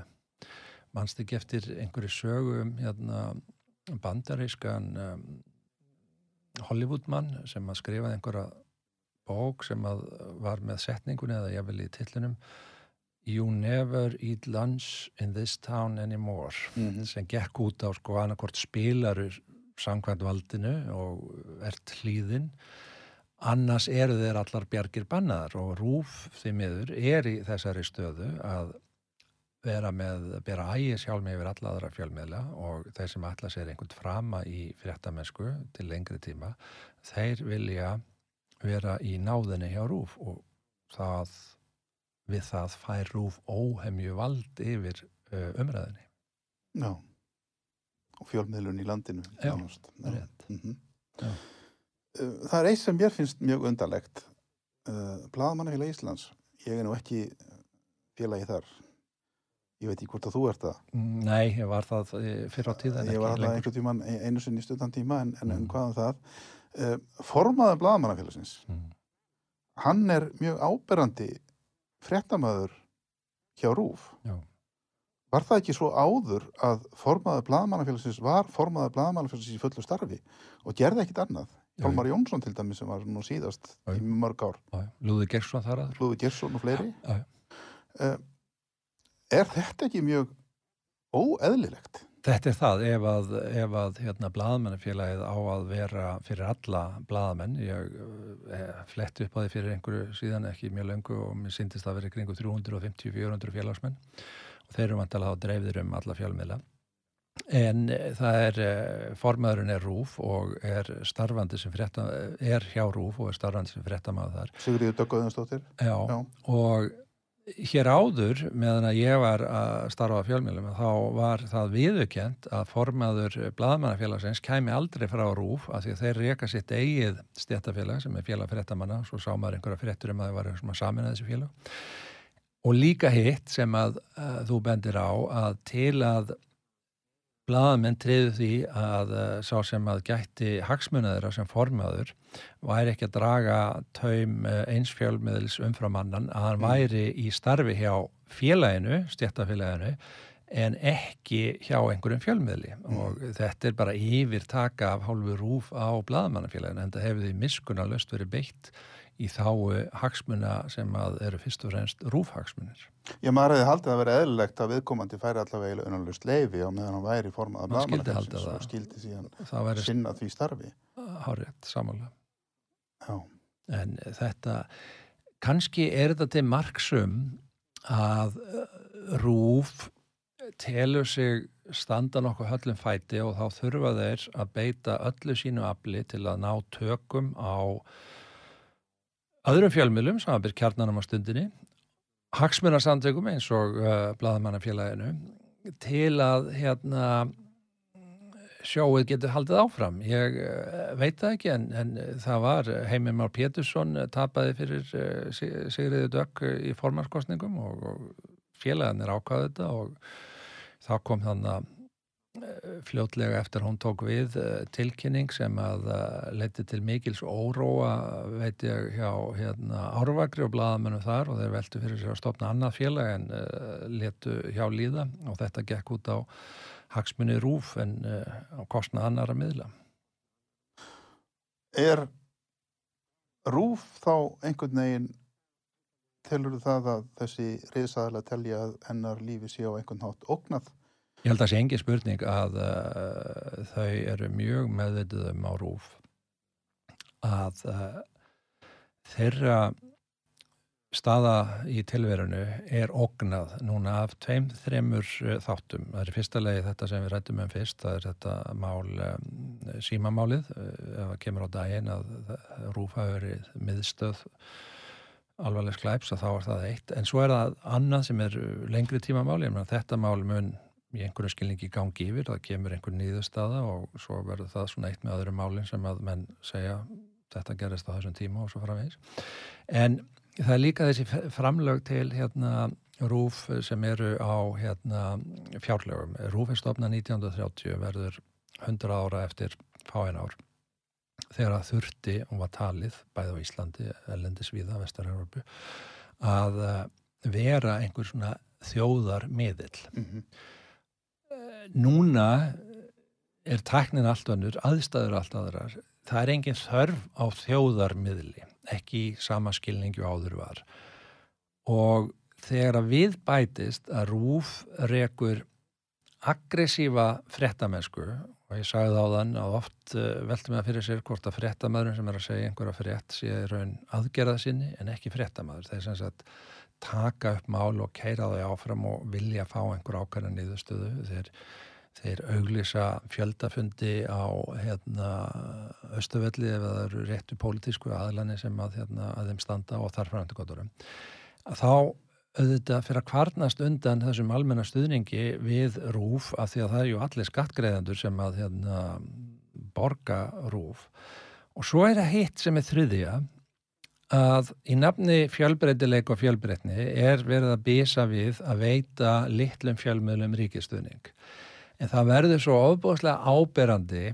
Mannst ekki eftir einhverju sögu um hérna, bandarískan um, Hollywoodmann sem að skrifaði einhverja bók sem að var með setningunni eða ég vil í tillunum You never eat lunch in this town anymore Mhm. sem gekk út á sko annarkort spilaru samkvæmt valdinu og ert hlýðin annars eru þeir allar bjargir bannaðar og rúf því miður er í þessari stöðu að vera með, bera ægi sjálf með yfir alla aðra fjölmiðla og þeir sem ætla sér einhvern frama í fréttamennsku til lengri tíma, þeir vilja vera í náðinni hjá rúf og það við það fær rúf óhemju vald yfir uh, umræðinni. Já. Og fjölmiðlun í landinu. Já, rétt. Mhm. Já. Uh, Það er eitt sem mér finnst mjög undarlegt. Uh, Blaðmannafélag Íslands, ég er nú ekki félagi þar. Ég veit ekki hvort að þú ert það. Mm, Nei, ég var það eh, fyrr á tíðan Ég var lengur. einhvern tíman einu sinni í stuttan tíma en, en, en Mm. hvað um það? Formaður Blaðmannafélagsins, Mm. hann er mjög áberandi fréttamaður hjá Rúf. Já. Var það ekki svo áður að formaður blaðmannafélagsins var formaður blaðmannafélagsins í fullu starfi og gerði ekkit annað? Pálmar Jónsson til dæmis sem var nú síðast Já, í mörg ár. Lúði Gersson þar aður. Hlúði Gersson og fleiri. Já. Uh, er þetta ekki mjög óeðlilegt? Þetta er það, ef að, ef að hérna, blaðmennafélagið á að vera fyrir alla blaðamenn, ég eh, fletti upp á því fyrir einhverju síðan ekki mjög löngu og mér syndist það verið kringu 350-400 félagsmenn og þeir eru vantalega þá dreifðir um alla fjölmiðla. En eh, það er, eh, formaðurinn er rúf og er starfandi sem frétta, er hjá rúf og er starfandi sem fréttamaður þar. Sigurður Döggoðinsdóttir? Já, Já. og hér áður meðan að ég var að starfa fjölmjölum þá var það viðukent að formaður blaðmannafélagsins kæmi aldrei frá rúf af því að þeir reka sitt eigið stjættafélag sem er félag fréttamanna svo sá maður einhverja fréttur um að það var einhverjum að þessi félag og líka hitt sem að, að þú bendir á að til að blaðamenn treyðu því að uh, sá sem að gætti hagsmunaðira sem formaður væri ekki að draga taum uh, eins fjölmiðlis umfram annan að hann væri í starfi hjá félaginu, stjættafélaginu en ekki hjá einhverjum fjölmiðli. Og þetta er bara yfir taka af hálfu rúf á blaðmannafélaginu en það hefur því miskunna löst verið beitt í þáu hagsmuna sem að eru fyrst og fremst rúfhagsmunir. Já, maður hefði haldið að vera eðlilegt að viðkomandi færi allavega unnalust leifi á meðan hann væri blaðmannafélagsins halda það. og skildi síðan sinna því starfi. hárétt samanlega. Já, En þetta, kannski er þetta til marksum að uh, rúf telur sig standa nokkuð höllum fæti og þá þurfa þeir að beita öllu sínu afli til að ná tökum á öðrum fjölmjölum byrja kjarnanum á stundinni hagsmunarsamtökum eins og uh, blaðamannafélaginu til að hérna sjóið getur haldið áfram. Ég uh, veit það ekki en, en það var Heimir Már Pétursson uh, tapaði fyrir uh, Sig- Sigriði Dögg uh, í formarskostningum og, og félagarnir ákvaði þetta og þá kom þannig að fljótlega eftir hún tók við eh, tilkynning sem að leti til mikils óróa veit ég hjá hérna, Árvagri og bladamennum þar og þeir veltu fyrir sér að stopna annað félag en uh, letu hjá líða og þetta gekk út á hagsmunni rúf en uh, á kostna annara miðla. Er rúf þá einhvern veginn telur það að þessi reyðsæðilega telja að hennar lífi sé á einhvern hátt ógnað? Ég held að það sé engi spurning að uh, þau eru mjög meðvitið um á rúf að uh, þeirra staða í tilverunu er ógnað núna af tveim, þremur uh, þáttum. Það er fyrsta legi þetta sem við rættum um fyrst, það er þetta mál símamálið, það kemur á daginn að rúf hafi verið miðstöð alvarleg sklæps að þá er það eitt. En svo er það annað sem er lengri tímamáli, þetta mál mun í einhverju skilningi gangi yfir, það kemur einhver nýðustada og svo verður það svona eitt með öðru málinn sem að menn segja þetta gerist á þessum tíma og svo framvegis. En það er líka þessi framlög til hérna rúf sem eru á hérna fjárlögum. Rúf er stopnað 1930 verður 100 ára eftir fáin ár þegar það þurfti og var talið bæði á Íslandi, Ellendisvíða, Vestar-Európu að eh, vera einhver svona þjóðar miðill. Mm -hmm núna er tæknin allt önnur, aðstæður allt aðrar. Það er engin þörf á þjóðarmiðli, ekki sama skilningu áður var. Og þegar að við bætist að rúf rekur aggressífa frettamennsku og ég sagði þá þann að oft uh, veltum við að fyrir sér hvort að frettamæðurinn sem er að segja einhverja frett sé raun aðgerða sinni en ekki frettamæður. Það er sem sagt taka upp mál og keira þau áfram og vilja fá einhver ákvæmlega niðurstöðu. Þeir, þeir auglýsa fjöldafundi á hérna, Östuvelli ef það eru réttu pólitísku aðlani sem að, hérna, að þeim standa og þarf framöndu goturum þá auðvitað fyrir að kvarnast undan þessum almenna stuðningi við rúf af því að það er ju allir skattgreðendur sem að hérna, borga rúf og svo er það hitt sem er þriðja að í nafni fjölbreytileik og fjölbreytni er verið að býsa við að veita litlum fjölmiðlum ríkistuðning. En það verður svo ofbúðslega áberandi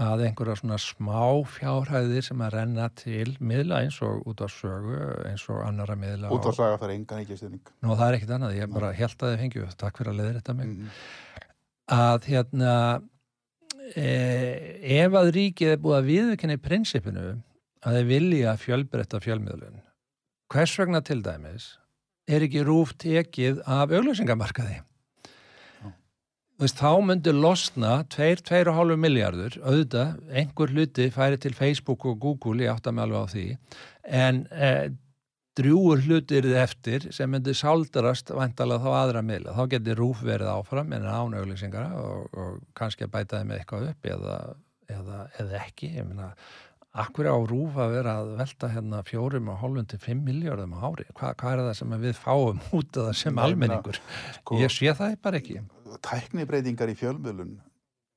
að einhverja svona smá fjárhæðir sem að renna til miðla eins og út á sögu, eins og annara miðla. Út á saga það er engan ekki stuðning. Nú það er ekkit annað, ég bara held að þið fengju, takk fyrir að leiðir þetta mig. Mm -hmm. Að hérna, e, ef að ríkið er búið að viðkynna í prinsipinu að þeir vilja fjölbreytta fjölmiðlun. Hvers vegna til dæmis er ekki rúf tekið af auglösingamarkaði? Veist, þá myndur losna 2-2,5 miljardur, auðvitað, einhver hluti færi til Facebook og Google, ég átta mig alveg á því, en eh, drjúur hlutir eftir sem myndur sáldarast vantalega þá aðra miðla. Þá getur rúf verið áfram en án auglösingara og, og kannski að bæta þeim eitthvað upp eða, eða, eða ekki, ég minna Akkur á rúf að vera að velta hérna fjórum og hálfum til fimm miljardum á ári? Hva, hvað er það sem við fáum út af það sem Nei, almenningur? Sko, ég sé það bara ekki. Tæknibreitingar í fjölmjölun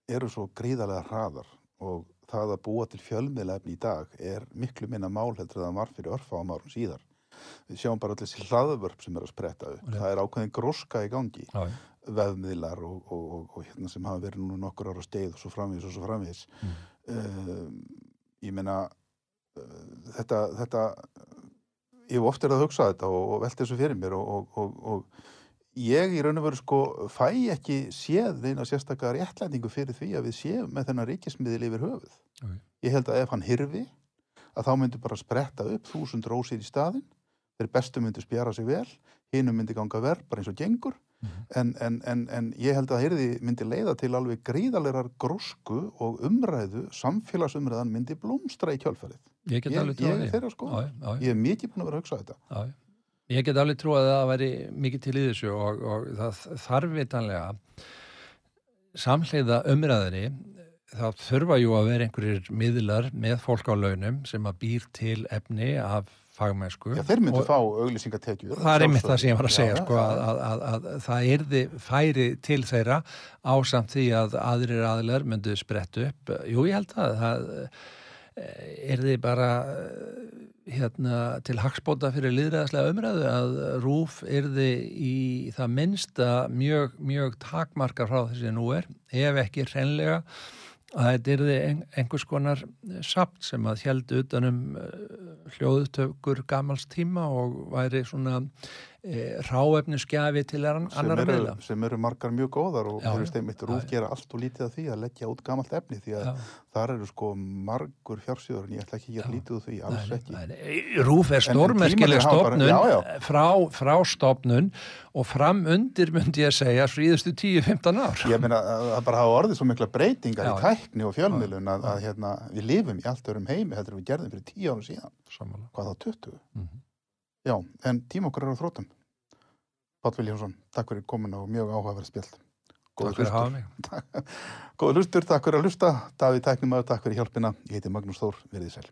eru svo gríðarlega hraðar og það að búa til fjölmjölefni í dag er miklu minna málheldur en það var fyrir örfáum árum síðar. Við sjáum bara allir þessi hlaðvörp sem er að spretta upp. Það er ákveðin gróska í gangi. Já, veðmiðlar og, og, og, og hérna sem hafa verið nú nokkur ára steið og svo framvís og svo framvís. Mm. Um, ég meina uh, þetta, þetta ég hef oft er að hugsa þetta og, og velta þessu fyrir mér og, og, og ég í raun og veru sko fæ ekki séð eina sérstaklega réttlæningu fyrir því að við séum með þennan ríkismiðil yfir höfuð. Okay. Ég held að ef hann hyrfi að þá myndur bara spretta upp þúsund rósir í staðin, þeir bestu myndur spjara sig vel, hinnum myndir ganga verð bara eins og gengur. En, en, en, en ég held að heyrði myndi leiða til alveg gríðalegar grósku og umræðu, samfélagsumræðan myndi blómstra í kjálfærið. Ég get alveg trúið því. Ég er mikið búin að vera að hugsa þetta. Já, ég get alveg trúið að það væri mikið til í þessu og, og það þarf vitanlega samleiða umræðinni þá þurfa jú að vera einhverjir miðlar með fólk á launum sem að býr til efni af fagmennsku. Já, þeir myndu fá auglýsingatekjur. Það er einmitt það sem ég var að segja, já, sko, að, að, að, að það erði færi til þeirra ásamt því að aðrir aðlar myndu sprett upp. Jú, ég held að það, er þið bara eh, hérna, til hagspóta fyrir liðræðslega umræðu að rúf er þið í það minnsta mjög, mjög takmarkar frá þessi nú er, ef ekki hreinlega að þetta er þið einhvers konar sapt sem að held utanum hljóðutökur gamals tíma og væri svona ráefnisgjafi til ann- sem annarra eru, miðla. sem eru margar mjög góðar og rúf gera allt og lítið af því að leggja út gamalt efni því að Já. þar eru sko margur fjársjóður en ég ætla ekki að gera lítið úr því, alls Nei, ekki nei, nei. Rúf er stórmerkileg stofnun já. Frá, frá stofnun og fram undir myndi ég segja fríðustu 10-15 ár. Ég meina að bara hafa orðið svo mikla breytingar Já, í tækni og fjölmiðlun að, að hérna, við lifum í allt örum heimi heldur við gerðum fyrir tíu árum síðan, Sammála. hvað þá 20 Mhm. Já, en tíma okkur er á þrótum Páll Viljánsson, takk fyrir komin og mjög áhugaverð spjall. Takk fyrir að hafa mig. Góða hlustur, takk fyrir að hlusta. Davíð Tæknimaður, takk fyrir hjálpina. Ég heiti Magnús Þór, verið sæl